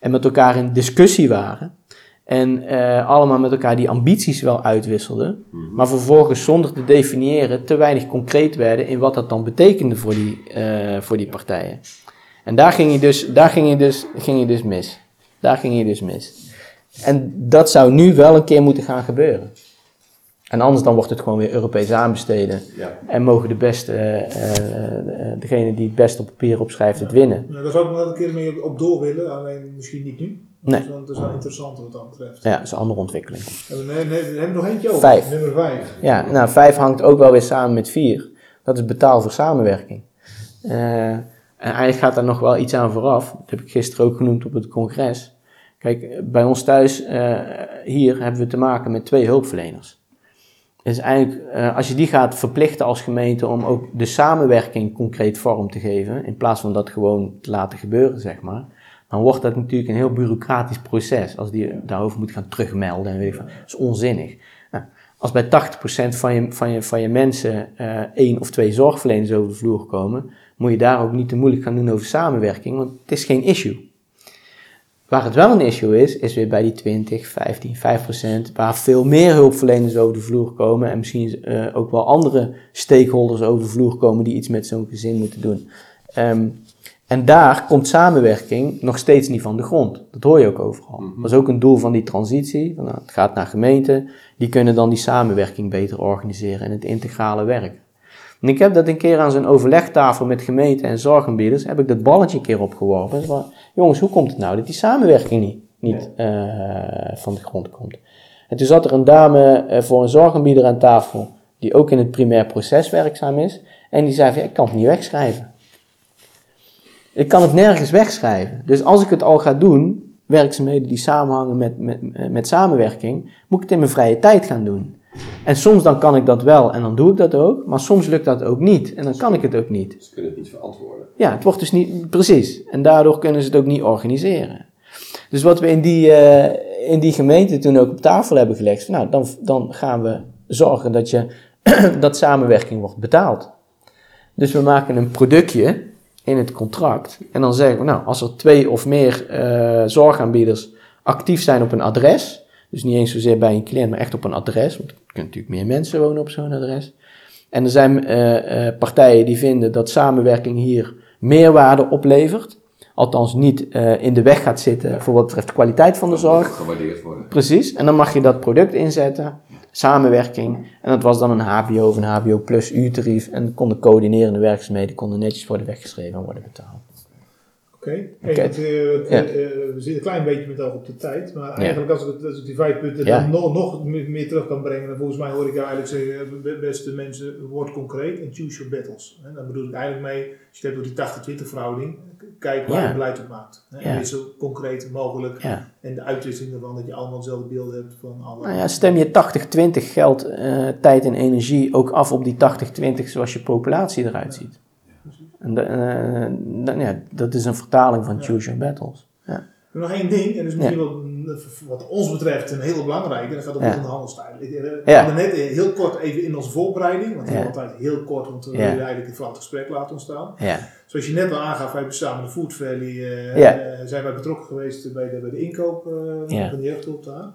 en met elkaar in discussie waren. En eh, allemaal met elkaar die ambities wel uitwisselden. Maar vervolgens zonder te definiëren te weinig concreet werden in wat dat dan betekende voor die, eh, voor die partijen. En daar ging je dus, daar ging je dus, ging je dus mis. Daar ging je dus mis. En dat zou nu wel een keer moeten gaan gebeuren. En anders dan wordt het gewoon weer Europees aanbesteden. Ja. En mogen de beste, eh, eh, degene die het best op papier opschrijft, het winnen. Nou, daar zou ik nog wel een keer mee op door willen, alleen misschien niet nu. Nee. Dus, het is wel interessant wat dat betreft. Ja, dat is een andere ontwikkeling. En we, nee, nee, we hebben nog eentje over. Vijf. Nummer vijf. Ja, nou, vijf hangt ook wel weer samen met vier. Dat is betaal voor samenwerking. Eh, en eigenlijk gaat daar nog wel iets aan vooraf. Dat heb ik gisteren ook genoemd op het congres. Kijk, bij ons thuis, eh, hier, hebben we te maken met twee hulpverleners. Dus eigenlijk, eh, als je die gaat verplichten als gemeente om ook de samenwerking concreet vorm te geven, in plaats van dat gewoon te laten gebeuren, zeg maar, dan wordt dat natuurlijk een heel bureaucratisch proces. Als die daarover moet gaan terugmelden en weet ik veel. Dat is onzinnig. Nou, als bij 80% van je, van je, van je mensen eh, één of twee zorgverleners over de vloer komen, moet je daar ook niet te moeilijk gaan doen over samenwerking, want het is geen issue. Waar het wel een issue is, is weer bij die 20, 15, 5%, waar veel meer hulpverleners over de vloer komen en misschien eh, ook wel andere stakeholders over de vloer komen die iets met zo'n gezin moeten doen. Ehm, en daar komt samenwerking nog steeds niet van de grond. Dat hoor je ook overal. Dat is ook een doel van die transitie. Van, nou, het gaat naar gemeenten, die kunnen dan die samenwerking beter organiseren en het integrale werk. En ik heb dat een keer aan zo'n overlegtafel met gemeenten en zorgaanbieders, heb ik dat balletje een keer opgeworpen. Van, jongens, hoe komt het nou dat die samenwerking niet, niet eh, van de grond komt? En toen zat er een dame eh, voor een zorgaanbieder aan tafel, die ook in het primair proces werkzaam is. En die zei van, ja, ik kan het niet wegschrijven. Ik kan het nergens wegschrijven. Dus als ik het al ga doen, werkzaamheden die samenhangen met, met, met samenwerking, moet ik het in mijn vrije tijd gaan doen. En soms dan kan ik dat wel en dan doe ik dat ook, maar soms lukt dat ook niet en dan kan ik het ook niet. Ze kunnen het niet verantwoorden. Ja, het wordt dus niet precies. En daardoor kunnen ze het ook niet organiseren. Dus wat we in die, uh, in die gemeente toen ook op tafel hebben gelegd, nou, dan, dan gaan we zorgen dat, je, dat samenwerking wordt betaald. Dus we maken een productje in het contract. En dan zeggen we, nou, als er twee of meer uh, zorgaanbieders actief zijn op een adres, dus niet eens zozeer bij een cliënt, maar echt op een adres, want er kunnen natuurlijk meer mensen wonen op zo'n adres. En er zijn uh, uh, partijen die vinden dat samenwerking hier meerwaarde oplevert. Althans niet in de weg gaat zitten voor wat betreft de kwaliteit van de zorg. Gewaardeerd worden. Precies. En dan mag je dat product inzetten samenwerking. En dat was dan een HBO of een HBO plus uurtarief. En konden coördinerende werkzaamheden konden netjes worden weggeschreven en worden betaald. Oké, okay. okay. ja. uh, we zitten een klein beetje met oog op de tijd, maar eigenlijk als, ik, als ik die vijf punten dan nog, nog meer terug kan brengen, dan volgens mij hoor ik jou eigenlijk zeggen, beste mensen, word concreet en choose your battles. En dan bedoel ik eigenlijk mee, als je het hebt over die 80-20 verhouding, kijk waar je beleid op maakt. En zo concreet mogelijk. En de uitwisseling ervan, dat je allemaal hetzelfde beeld hebt van alle... Nou ja, stem je 80-20 geld, uh, tijd en energie ook af op die 80-20 zoals je populatie eruit ziet. En de, uh, dan, ja, dat is een vertaling van Choose Your Battles. Ja. Nog één ding, en dat is misschien wel wat ons betreft een hele belangrijke, dat gaat om ja. de onderhandelstijl. We ja. hadden net heel kort even in onze voorbereiding, want ja. altijd heel kort, want we willen eigenlijk vooral het gesprek laten ontstaan. Zoals je net al aangaf, wij hebben samen de Food Valley, uh, uh, zijn wij betrokken geweest bij de, bij de inkoop uh, van de jeugdhulp daar.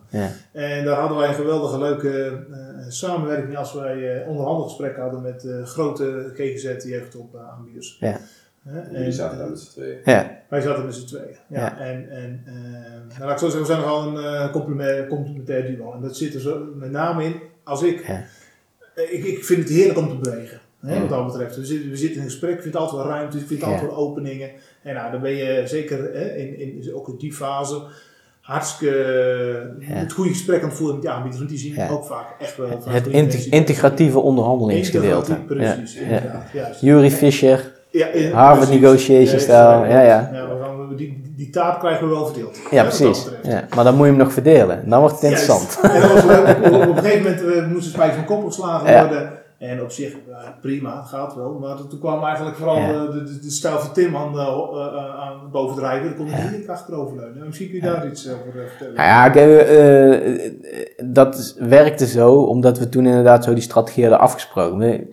En daar hadden wij een geweldige leuke samenwerking als wij onderhandelgesprekken hadden met grote GGZ jeugdhulp aanbieders. Ja. En jullie zaten daar met z'n tweeën. Ja. Wij zaten met z'n tweeën. Ja. ja. En, en uh, nou, laat ik zo zeggen, we zijn nogal een uh, complementair, complementair duo. En dat zit er zo met name in, als ik, ja. ik, ik vind het heerlijk om te bewegen. Hè, wat dat betreft. We zitten, we zitten in een gesprek, ik vind altijd wel ruimte, ik vind altijd wel openingen. En nou, dan ben je zeker hè, in, in, ook in die fase hartstikke het goede gesprek aan het voeren met die aanbieders, want die zien ook vaak echt wel. Het integratieve onderhandelingsgedeelte. Precies, inderdaad. Jury Fischer. Ja, in, Harvard precies. negotiation style, ja, ja. ja we gaan, die, die taart krijgen we wel verdeeld. Ja, precies. Ja, maar dan moet je hem nog verdelen. Dan wordt het interessant. En was, op, op, een gegeven moment we moesten spijt van kop geslagen ja. worden. En op zich, uh, prima, gaat wel. Maar toen kwam eigenlijk vooral ja. de, de, de, stijl van Tim aan, uh, uh, aan bovendrijven. Daar kon ik ja. niet achteroverleunen. Misschien kun je daar iets over vertellen. Nou ja, dat werkte zo, omdat we toen inderdaad zo die strategie hadden afgesproken.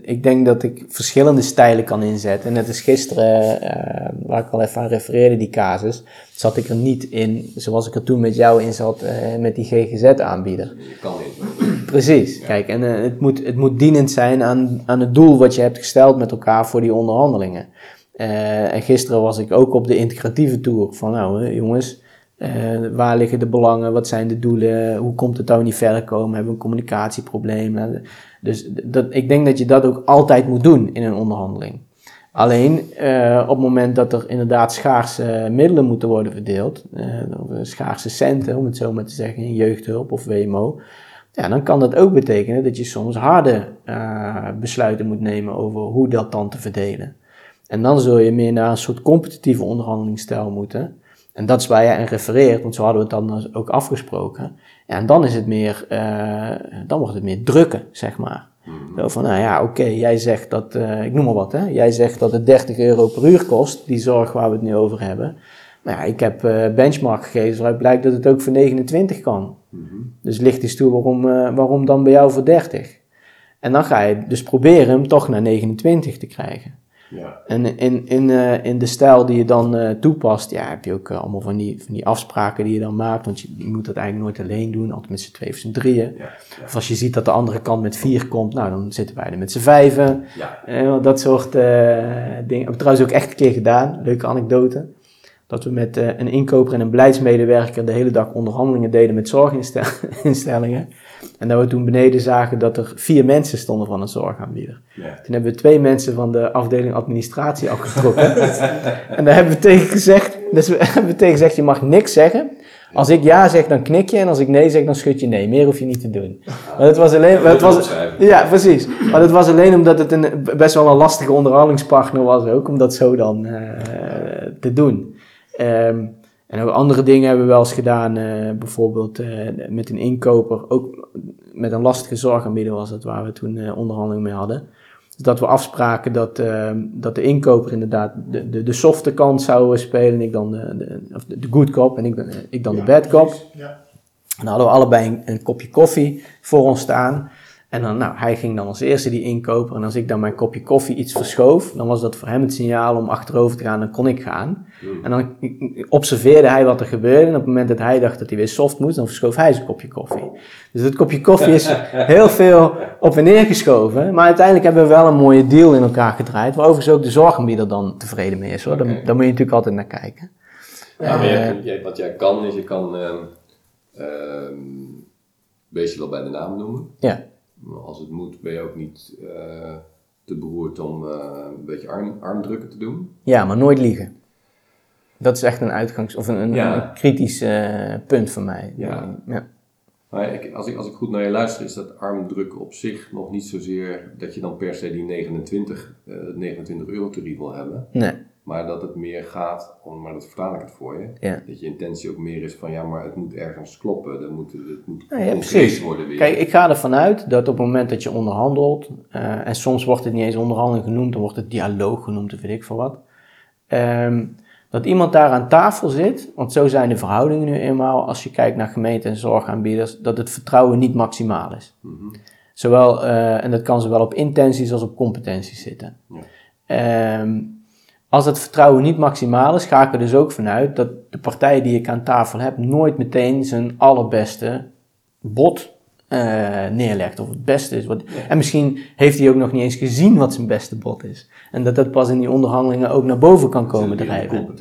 Ik denk dat ik verschillende stijlen kan inzetten. Net als gisteren, uh, waar ik al even aan refereerde, die casus, zat ik er niet in zoals ik er toen met jou in zat, uh, met die GGZ-aanbieder. Kan niet. Precies. Ja. Kijk, en uh, het, moet, het moet dienend zijn aan, aan het doel wat je hebt gesteld met elkaar voor die onderhandelingen. en gisteren was ik ook op de integratieve tour van, nou jongens, waar liggen de belangen, wat zijn de doelen, hoe komt het nou niet verder komen, hebben we een communicatieprobleem. Dus dat, ik denk dat je dat ook altijd moet doen in een onderhandeling. Alleen uh, op het moment dat er inderdaad schaarse middelen moeten worden verdeeld, uh, schaarse centen om het zo maar te zeggen, in jeugdhulp of WMO, ja, dan kan dat ook betekenen dat je soms harde uh, besluiten moet nemen over hoe dat dan te verdelen. En dan zul je meer naar een soort competitieve onderhandelingsstijl moeten. En dat is waar jij aan refereert, want zo hadden we het dan ook afgesproken. En dan is het meer, uh, dan wordt het meer drukken, zeg maar. Mm-hmm. Zo van, nou ja, oké, okay, jij zegt dat, uh, ik noem maar wat, hè. Jij zegt dat het 30 euro per uur kost, die zorg waar we het nu over hebben. Nou ja, ik heb uh, benchmark gegevens waaruit blijkt dat het ook voor 29 kan. Mm-hmm. Dus licht eens toe waarom, waarom dan bij jou voor 30? En dan ga je dus proberen hem toch naar 29 te krijgen. Ja. En in, in, uh, in de stijl die je dan uh, toepast, ja, heb je ook uh, allemaal van die, van die afspraken die je dan maakt. Want je, je moet dat eigenlijk nooit alleen doen, altijd met z'n twee of z'n drieën. Ja, ja. Of als je ziet dat de andere kant met vier komt, nou dan zitten wij er met z'n vijven. Ja. dat soort dingen. Heb ik trouwens ook echt een keer gedaan, leuke anekdote. Dat we met eh, een inkoper en een beleidsmedewerker de hele dag onderhandelingen deden met zorginstellingen. En dat we toen beneden zagen dat er vier mensen stonden van een zorgaanbieder. Ja. Toen hebben we twee mensen van de afdeling administratie afgetrokken. en daar hebben we tegen gezegd, dus we hebben we tegen gezegd, je mag niks zeggen. Als ik ja zeg, dan knik je. En als ik nee zeg, dan schud je nee. Meer hoef je niet te doen. Maar het was alleen... Maar het was, ja, precies. Maar het was alleen omdat het een, best wel een lastige onderhandelingspartner was ook. Om dat zo dan eh, te doen. Ehm, en ook andere dingen hebben we wel eens gedaan. eh, bijvoorbeeld eh, met een inkoper. Ook met een lastige zorgaanbieder was het waar we toen eh, onderhandeling mee hadden. Dus dat we afspraken dat, eh, dat de inkoper inderdaad de, de, de softe kant zou spelen. En ik dan de, de, of de, good cop en ik, dan- ik dan de bad cop. Ja. En dan hadden we allebei een, een kopje koffie voor ons staan. En dan, nou, hij ging dan als eerste die inkoper. En als ik dan mijn kopje koffie iets verschoof, dan was dat voor hem het signaal om achterover te gaan. Dan kon ik gaan. Hmm. En dan observeerde hij wat er gebeurde. En op het moment dat hij dacht dat hij weer soft moest, dan verschoof hij zijn kopje koffie. Dus dat kopje koffie is heel veel op en neer geschoven. Maar uiteindelijk hebben we wel een mooie deal in elkaar gedraaid. Waar overigens ook de zorgaanbieder dan tevreden mee is. Hoor. Daar, moet je natuurlijk altijd naar kijken. Ja, maar Eh, jij- jij- wat jij kan, is je kan ehm, beestje wel bij de naam noemen. Ja. Als het moet, ben je ook niet eh, te beroerd om eh, een beetje arm, armdrukken te doen. Ja, maar nooit liegen. Dat is echt een uitgangs- of een, een, Ja. een kritisch eh, punt voor mij. Ja. Ja. Maar ik, als, ik, als ik goed naar je luister, is dat armdrukken op zich nog niet zozeer dat je dan per se die 29, eh 29 euro tarief wil hebben. Nee, Maar dat het meer gaat om, maar dat vertaal ik het voor je. ja. Dat je intentie ook meer is van ja, maar het moet ergens kloppen. Er moet, het moet Ja, ja, concreet precies. worden weer. Kijk, ik ga ervan uit dat op het moment dat je onderhandelt, eh, en soms wordt het niet eens onderhandeling genoemd, dan wordt het dialoog genoemd of weet ik veel wat. ehm, dat iemand daar aan tafel zit, want zo zijn de verhoudingen nu eenmaal, als je kijkt naar gemeenten en zorgaanbieders, dat het vertrouwen niet maximaal is. Mhm. Zowel, eh, en dat kan zowel op intenties als op competenties zitten. Ja. Als het vertrouwen niet maximaal is, ga ik er dus ook vanuit dat de partij die ik aan tafel heb nooit meteen zijn allerbeste bod eh, neerlegt. Of het beste is. Wat, En misschien heeft hij ook nog niet eens gezien wat zijn beste bod is. En dat dat pas in die onderhandelingen ook naar boven kan komen drijven.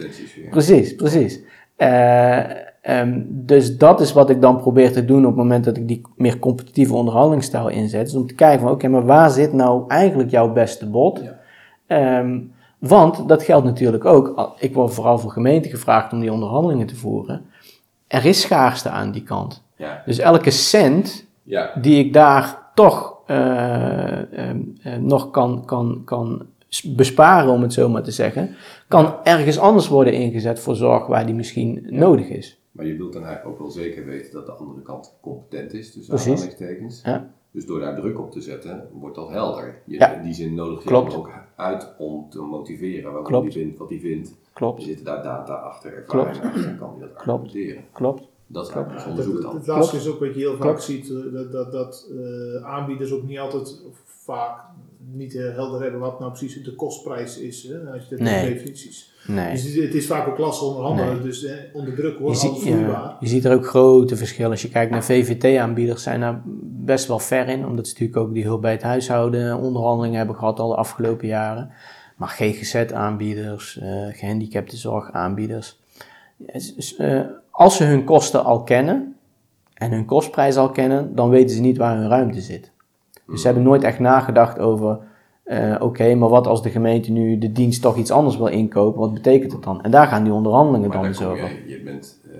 Precies, precies. Eh, ehm, dus dat is wat ik dan probeer te doen op het moment dat ik die meer competitieve onderhandelingsstijl inzet. Is om te kijken van oké, maar waar zit nou eigenlijk jouw beste bod? Ja. Ehm, want dat geldt natuurlijk ook. Ik word vooral voor gemeenten gevraagd om die onderhandelingen te voeren. Er is schaarste aan die kant. Ja. Dus elke cent Ja. die ik daar toch eh, ehm, eh, nog kan, kan, kan besparen, om het zo maar te zeggen, kan ergens anders worden ingezet voor zorg waar die misschien nodig is. Maar je wilt dan eigenlijk ook wel zeker weten dat de andere kant competent is, dus aanhalingstekens. Ja. Dus door daar druk op te zetten, wordt dat helder. Je, Ja. In die zin nodig je Klopt. hem ook uit om te motiveren waarom Klopt. hij vindt wat hij vindt. Er Klopt, zitten daar data achter, ervaring achter, en kan hij dat Klopt. argumenteren. klopt. Dat is Ja, eigenlijk onderzoek dan. het laatste Klopt. is ook wat je heel vaak Klopt. ziet, eh, dat, dat, dat eh, aanbieders ook niet altijd, vaak, niet eh, helder hebben wat nou precies de kostprijs is, hè, als je dat Nee. in definities. Nee. Dus het is vaak ook lastig onderhandelen, Nee. dus eh, onder druk Je wordt alles vloeibaar. ja, je ziet er ook grote verschillen. Als je kijkt naar VVT-aanbieders, zijn daar best wel ver in. Omdat ze natuurlijk ook die hulp bij het huishouden onderhandelingen hebben gehad al de afgelopen jaren. Maar GGZ-aanbieders, eh gehandicaptenzorgaanbieders. is, eh, als ze hun kosten al kennen en hun kostprijs al kennen, dan weten ze niet waar hun ruimte zit. Dus ze hebben nooit echt nagedacht over, eh, oké, maar wat als de gemeente nu de dienst toch iets anders wil inkopen, wat betekent het dan? En daar gaan die onderhandelingen Maar dan daar dus over. je bent eh,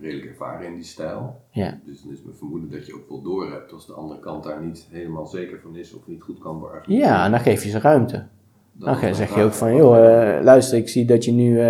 redelijk ervaren in die stijl. Ja. Dus dan is mijn vermoeden dat je ook wel door hebt als de andere kant daar niet helemaal zeker van is of niet goed kan beargumenteren. Ja, en dan geef je ze ruimte. Dat Dan zeg je ook van, joh, eh, luister, ik zie dat je nu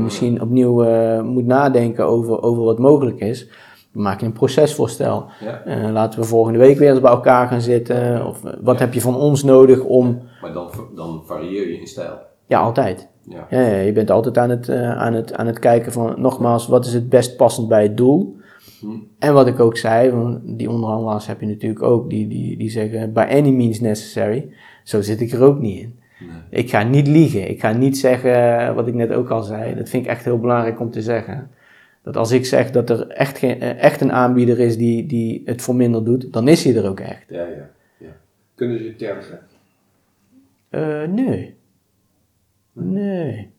misschien opnieuw eh, moet nadenken over, over wat mogelijk is. Maak je een procesvoorstel. Ja, Eh, laten we volgende week weer eens bij elkaar gaan zitten. Of eh, wat heb je van ons nodig om... maar dan, dan varieer je in stijl. Ja, altijd. Ja. Je bent altijd aan het, eh, aan, het, aan het kijken van, nogmaals, wat is het best passend bij het doel? Hm. En wat ik ook zei, want die onderhandelaars heb je natuurlijk ook, die, die, die zeggen by any means necessary. Zo zit ik er ook niet in. Nee. Ik ga niet liegen. Ik ga niet zeggen, wat ik net ook al zei, dat vind ik echt heel belangrijk om te zeggen. Dat als ik zeg dat er echt, geen, eh, echt een aanbieder is die, die het voor minder doet, dan is hij er ook echt. Ja, ja, ja. Kunnen ze tergen? Eh, nee. Nee.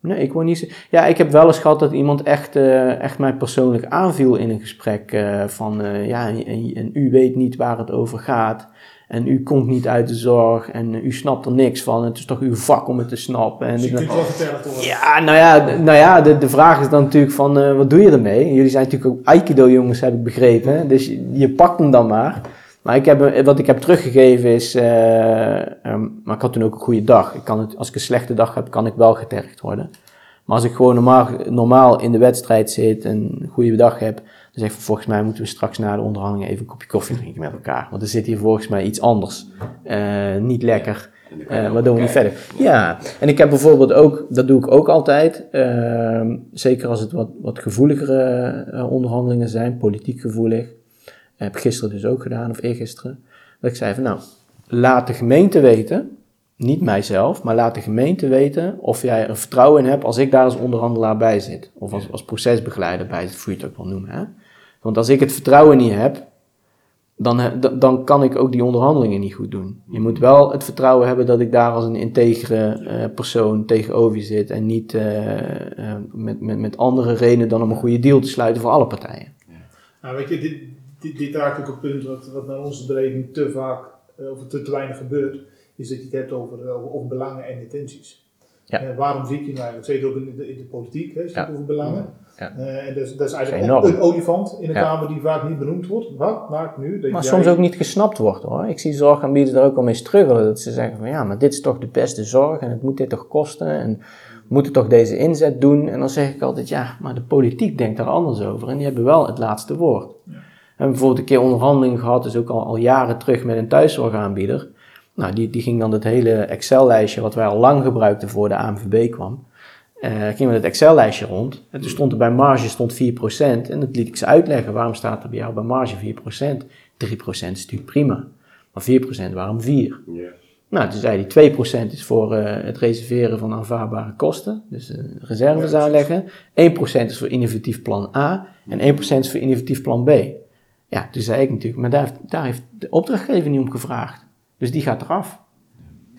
Nee, ik word niet zo... Ja, ik heb wel eens gehad dat iemand echt, eh, echt mij persoonlijk aanviel in een gesprek. van, ja, en, en u weet niet waar het over gaat. En u komt niet uit de zorg. En u snapt er niks van. Het is toch uw vak om het te snappen. En Dus je kunt wel verteld worden. ja, nou ja, nou ja de, de vraag is dan natuurlijk van, eh, wat doe je ermee? Jullie zijn natuurlijk ook Aikido-jongens, heb ik begrepen. hè? Dus je, je pakt hem dan maar. Maar ik heb, eh, wat ik heb teruggegeven is, eh, ehm, maar ik had toen ook een goede dag. Ik kan het, als ik een slechte dag heb, kan ik wel getergd worden. Maar als ik gewoon normaal, normaal in de wedstrijd zit en een goede dag heb, dan zeg ik volgens mij moeten we straks na de onderhandeling even een kopje koffie drinken met elkaar. Want er zit hier volgens mij iets anders. Eh, niet lekker. Eh, waardoor we niet verder. Ja, en ik heb bijvoorbeeld ook, dat doe ik ook altijd, ehm, zeker als het wat, wat gevoeligere eh, onderhandelingen zijn, politiek gevoelig. heb ik gisteren dus ook gedaan, of eergisteren. Dat ik zei van nou, laat de gemeente weten, niet mijzelf, maar laat de gemeente weten of jij er vertrouwen in hebt als ik daar als onderhandelaar bij zit. Of als, als procesbegeleider bij zit, hoe je het ook wil noemen. Hè? Want als ik het vertrouwen niet heb, dan, dan kan ik ook die onderhandelingen niet goed doen. Je moet wel het vertrouwen hebben dat ik daar als een integere eh, persoon tegenover je zit en niet eh, eh, met, met, met andere redenen dan om een goede deal te sluiten voor alle partijen. Nou, weet je, dit, dit, dit raakt ook een punt wat, wat naar onze beleving te vaak of te, te weinig gebeurt, is dat je het hebt over, over, over belangen en intenties. Ja. Waarom zit je nou eigenlijk, zeker ook in de, in de politiek, hè, Ja. over belangen. Ja. Eh, en dat is, eigenlijk een olifant in de Ja. Kamer die vaak niet benoemd wordt. Wat maakt nu dat Maar jij... soms ook niet gesnapt wordt hoor. Ik zie zorgaanbieders daar ook al mee struggelen. Dat ze zeggen van ja, maar dit is toch de beste zorg en het moet dit toch kosten en we moeten toch deze inzet doen. En dan zeg ik altijd ja, maar de politiek denkt daar anders over en die hebben wel het laatste woord. We hebben bijvoorbeeld een keer onderhandeling gehad, dus ook al, al jaren terug met een thuiszorgaanbieder. Nou, die, die ging dan het hele Excel-lijstje, wat wij al lang gebruikten voor de ANVB kwam, eh ging met het Excel-lijstje rond. En toen stond er bij marge stond 4%. En dat liet ik ze uitleggen. Waarom staat er bij jou bij marge 4%? 3% is natuurlijk prima. Maar 4% waarom 4? Ja. Nou, toen zei hij 2% is voor eh, het reserveren van aanvaardbare kosten. Dus eh, reserves Ja, aanleggen. 1% is voor innovatief plan A. En 1% is voor innovatief plan B. Ja, toen zei ik natuurlijk, maar daar, heeft- daar heeft de opdrachtgever niet om gevraagd. Dus die gaat eraf.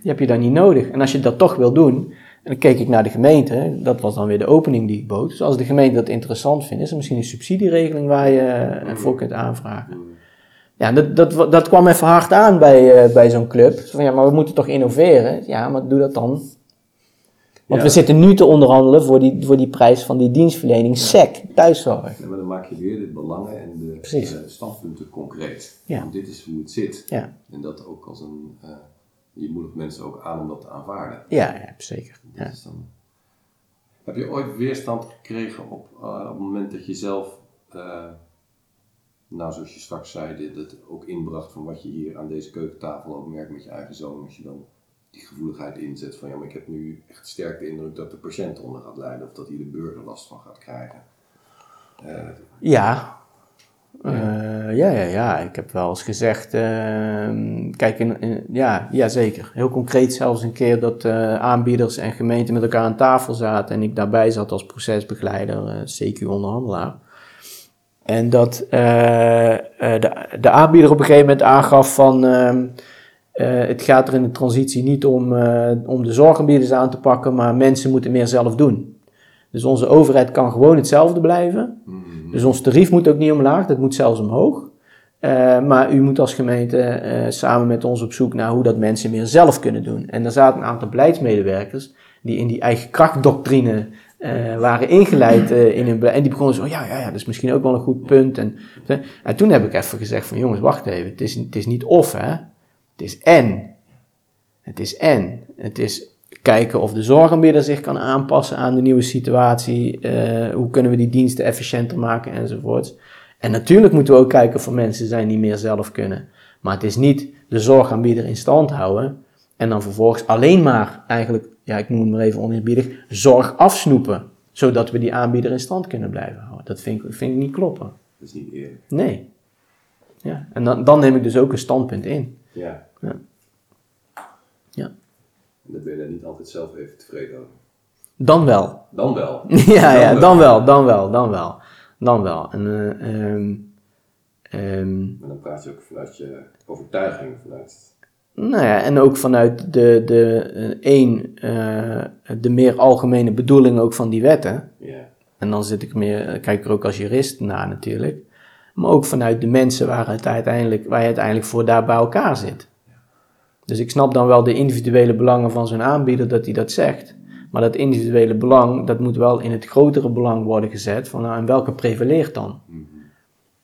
Die heb je dan niet nodig. En als je dat toch wil doen, en dan keek ik naar de gemeente, dat was dan weer de opening die ik bood. Dus als de gemeente dat interessant vindt, is er misschien een subsidieregeling waar je eh, voor kunt aanvragen. Ja, dat, dat, dat kwam even hard aan bij, eh, bij zo'n club. Zo Van, ja, maar we moeten toch innoveren? Ja, maar doe dat dan. Want Ja. we zitten nu te onderhandelen voor die, voor die prijs van die dienstverlening SEC, thuiszorg. Ja, maar dan maak je weer de belangen en de eh, standpunten concreet. Ja. Want dit is hoe het zit. Ja, En dat ook als een. Je moedigt mensen ook aan om dat te aanvaarden. ja, ja zeker. Dat Ja. dan... Heb je ooit weerstand gekregen op, eh, op het moment dat je zelf, eh, nou zoals je straks zei, dit, het ook inbracht van wat je hier aan deze keukentafel ook merkt met je eigen zoon, als je dan die gevoeligheid inzet van ja, maar ik heb nu echt sterk de indruk dat de patiënt onder gaat lijden of dat hij de burger last van gaat krijgen. Eh, Ja. Eh, ja, ja, ja. Ik heb wel eens gezegd, ehm, kijk, in, ja, ja, zeker. Heel concreet zelfs een keer dat eh, aanbieders en gemeenten met elkaar aan tafel zaten en ik daarbij zat als procesbegeleider, eh, CQ-onderhandelaar. En dat de, de aanbieder op een gegeven moment aangaf van, eh, het gaat er in de transitie niet om, om de zorgaanbieders aan te pakken, maar mensen moeten meer zelf doen. Dus onze overheid kan gewoon hetzelfde blijven. Dus ons tarief moet ook niet omlaag, dat moet zelfs omhoog. Eh, maar u moet als gemeente eh, samen met ons op zoek naar hoe dat mensen meer zelf kunnen doen. En er zaten een aantal beleidsmedewerkers die in die eigen krachtdoctrine eh, waren ingeleid in hun. En die begonnen zo, ja, ja, ja, dat is misschien ook wel een goed punt. En, en toen heb ik even gezegd van, jongens, wacht even. Het is, het is niet of, hè. Het is en. Het is en. Het is kijken of de zorgaanbieder zich kan aanpassen aan de nieuwe situatie. eh, hoe kunnen we die diensten efficiënter maken enzovoorts. En natuurlijk moeten we ook kijken of er mensen zijn die meer zelf kunnen. Maar het is niet de zorgaanbieder in stand houden. En dan vervolgens alleen maar eigenlijk, ja ik noem het maar even oneerbiedig, zorg afsnoepen. Zodat we die aanbieder in stand kunnen blijven houden. Dat vind ik, vind ik niet kloppen. dat is niet eerlijk. Nee. Ja, en dan, dan neem ik dus ook een standpunt in. Ja. Ja. En dan ben je daar niet altijd zelf even tevreden over. Dan wel. Dan wel. ja, ja, dan wel, dan wel, dan wel. Dan wel. En, eh, ehm, ehm, Maar dan praat je ook vanuit je overtuiging, vanuit Nou ja, en ook vanuit de, de, eh, één, eh, de meer algemene bedoeling ook van die wetten. Ja. En dan zit ik meer, kijk ik er ook als jurist naar natuurlijk. Maar ook vanuit de mensen waar, het uiteindelijk, waar je uiteindelijk voor daar bij elkaar zit. Dus ik snap dan wel de individuele belangen van zo'n aanbieder dat hij dat zegt. Maar dat individuele belang, dat moet wel in het grotere belang worden gezet. Van nou, en welke prevaleert dan?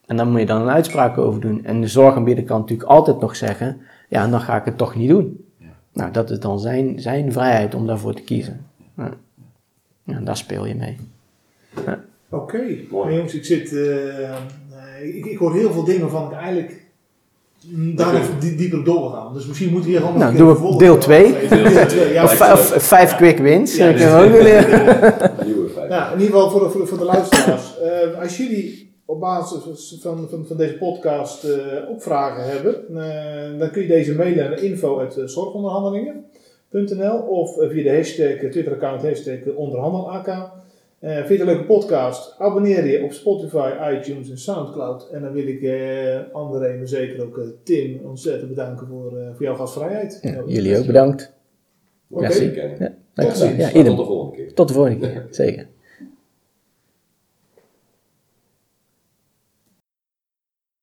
En daar moet je dan een uitspraak over doen. En de zorgaanbieder kan natuurlijk altijd nog zeggen, ja, dan ga ik het toch niet doen. Nou, dat is dan zijn, zijn vrijheid om daarvoor te kiezen. Ja. Ja, daar speel je mee. Oké, Mooi. Jongens, ik zit. eh, eh, ik, ik hoor heel veel dingen van ik eigenlijk. Daar even die- dieper doorgaan. Dus misschien moeten we hier gewoon Nou, doen we deel vervolg- twee. Deel twee, ja, Of, vij- of vijf quick wins. Ja, dat dus- kunnen we ook. Ja, in ieder geval voor de, voor de, voor de luisteraars. Eh, als jullie op basis van, van, van deze podcast eh, ook vragen hebben, eh, dan kun je deze mailen naar info.zorgonderhandelingen.nl of via de hashtag, Twitter-account hashtag onderhandelak. Eh vind je het een leuke podcast? Abonneer je op Spotify, iTunes en Soundcloud. En dan wil ik eh André, maar zeker ook eh, Tim ontzettend bedanken voor, eh, voor jouw gastvrijheid. Ja, jullie ook bedankt. Oké. Oké. Ja, Tot ziens. ja, Tot de volgende keer. Tot de volgende keer. Zeker.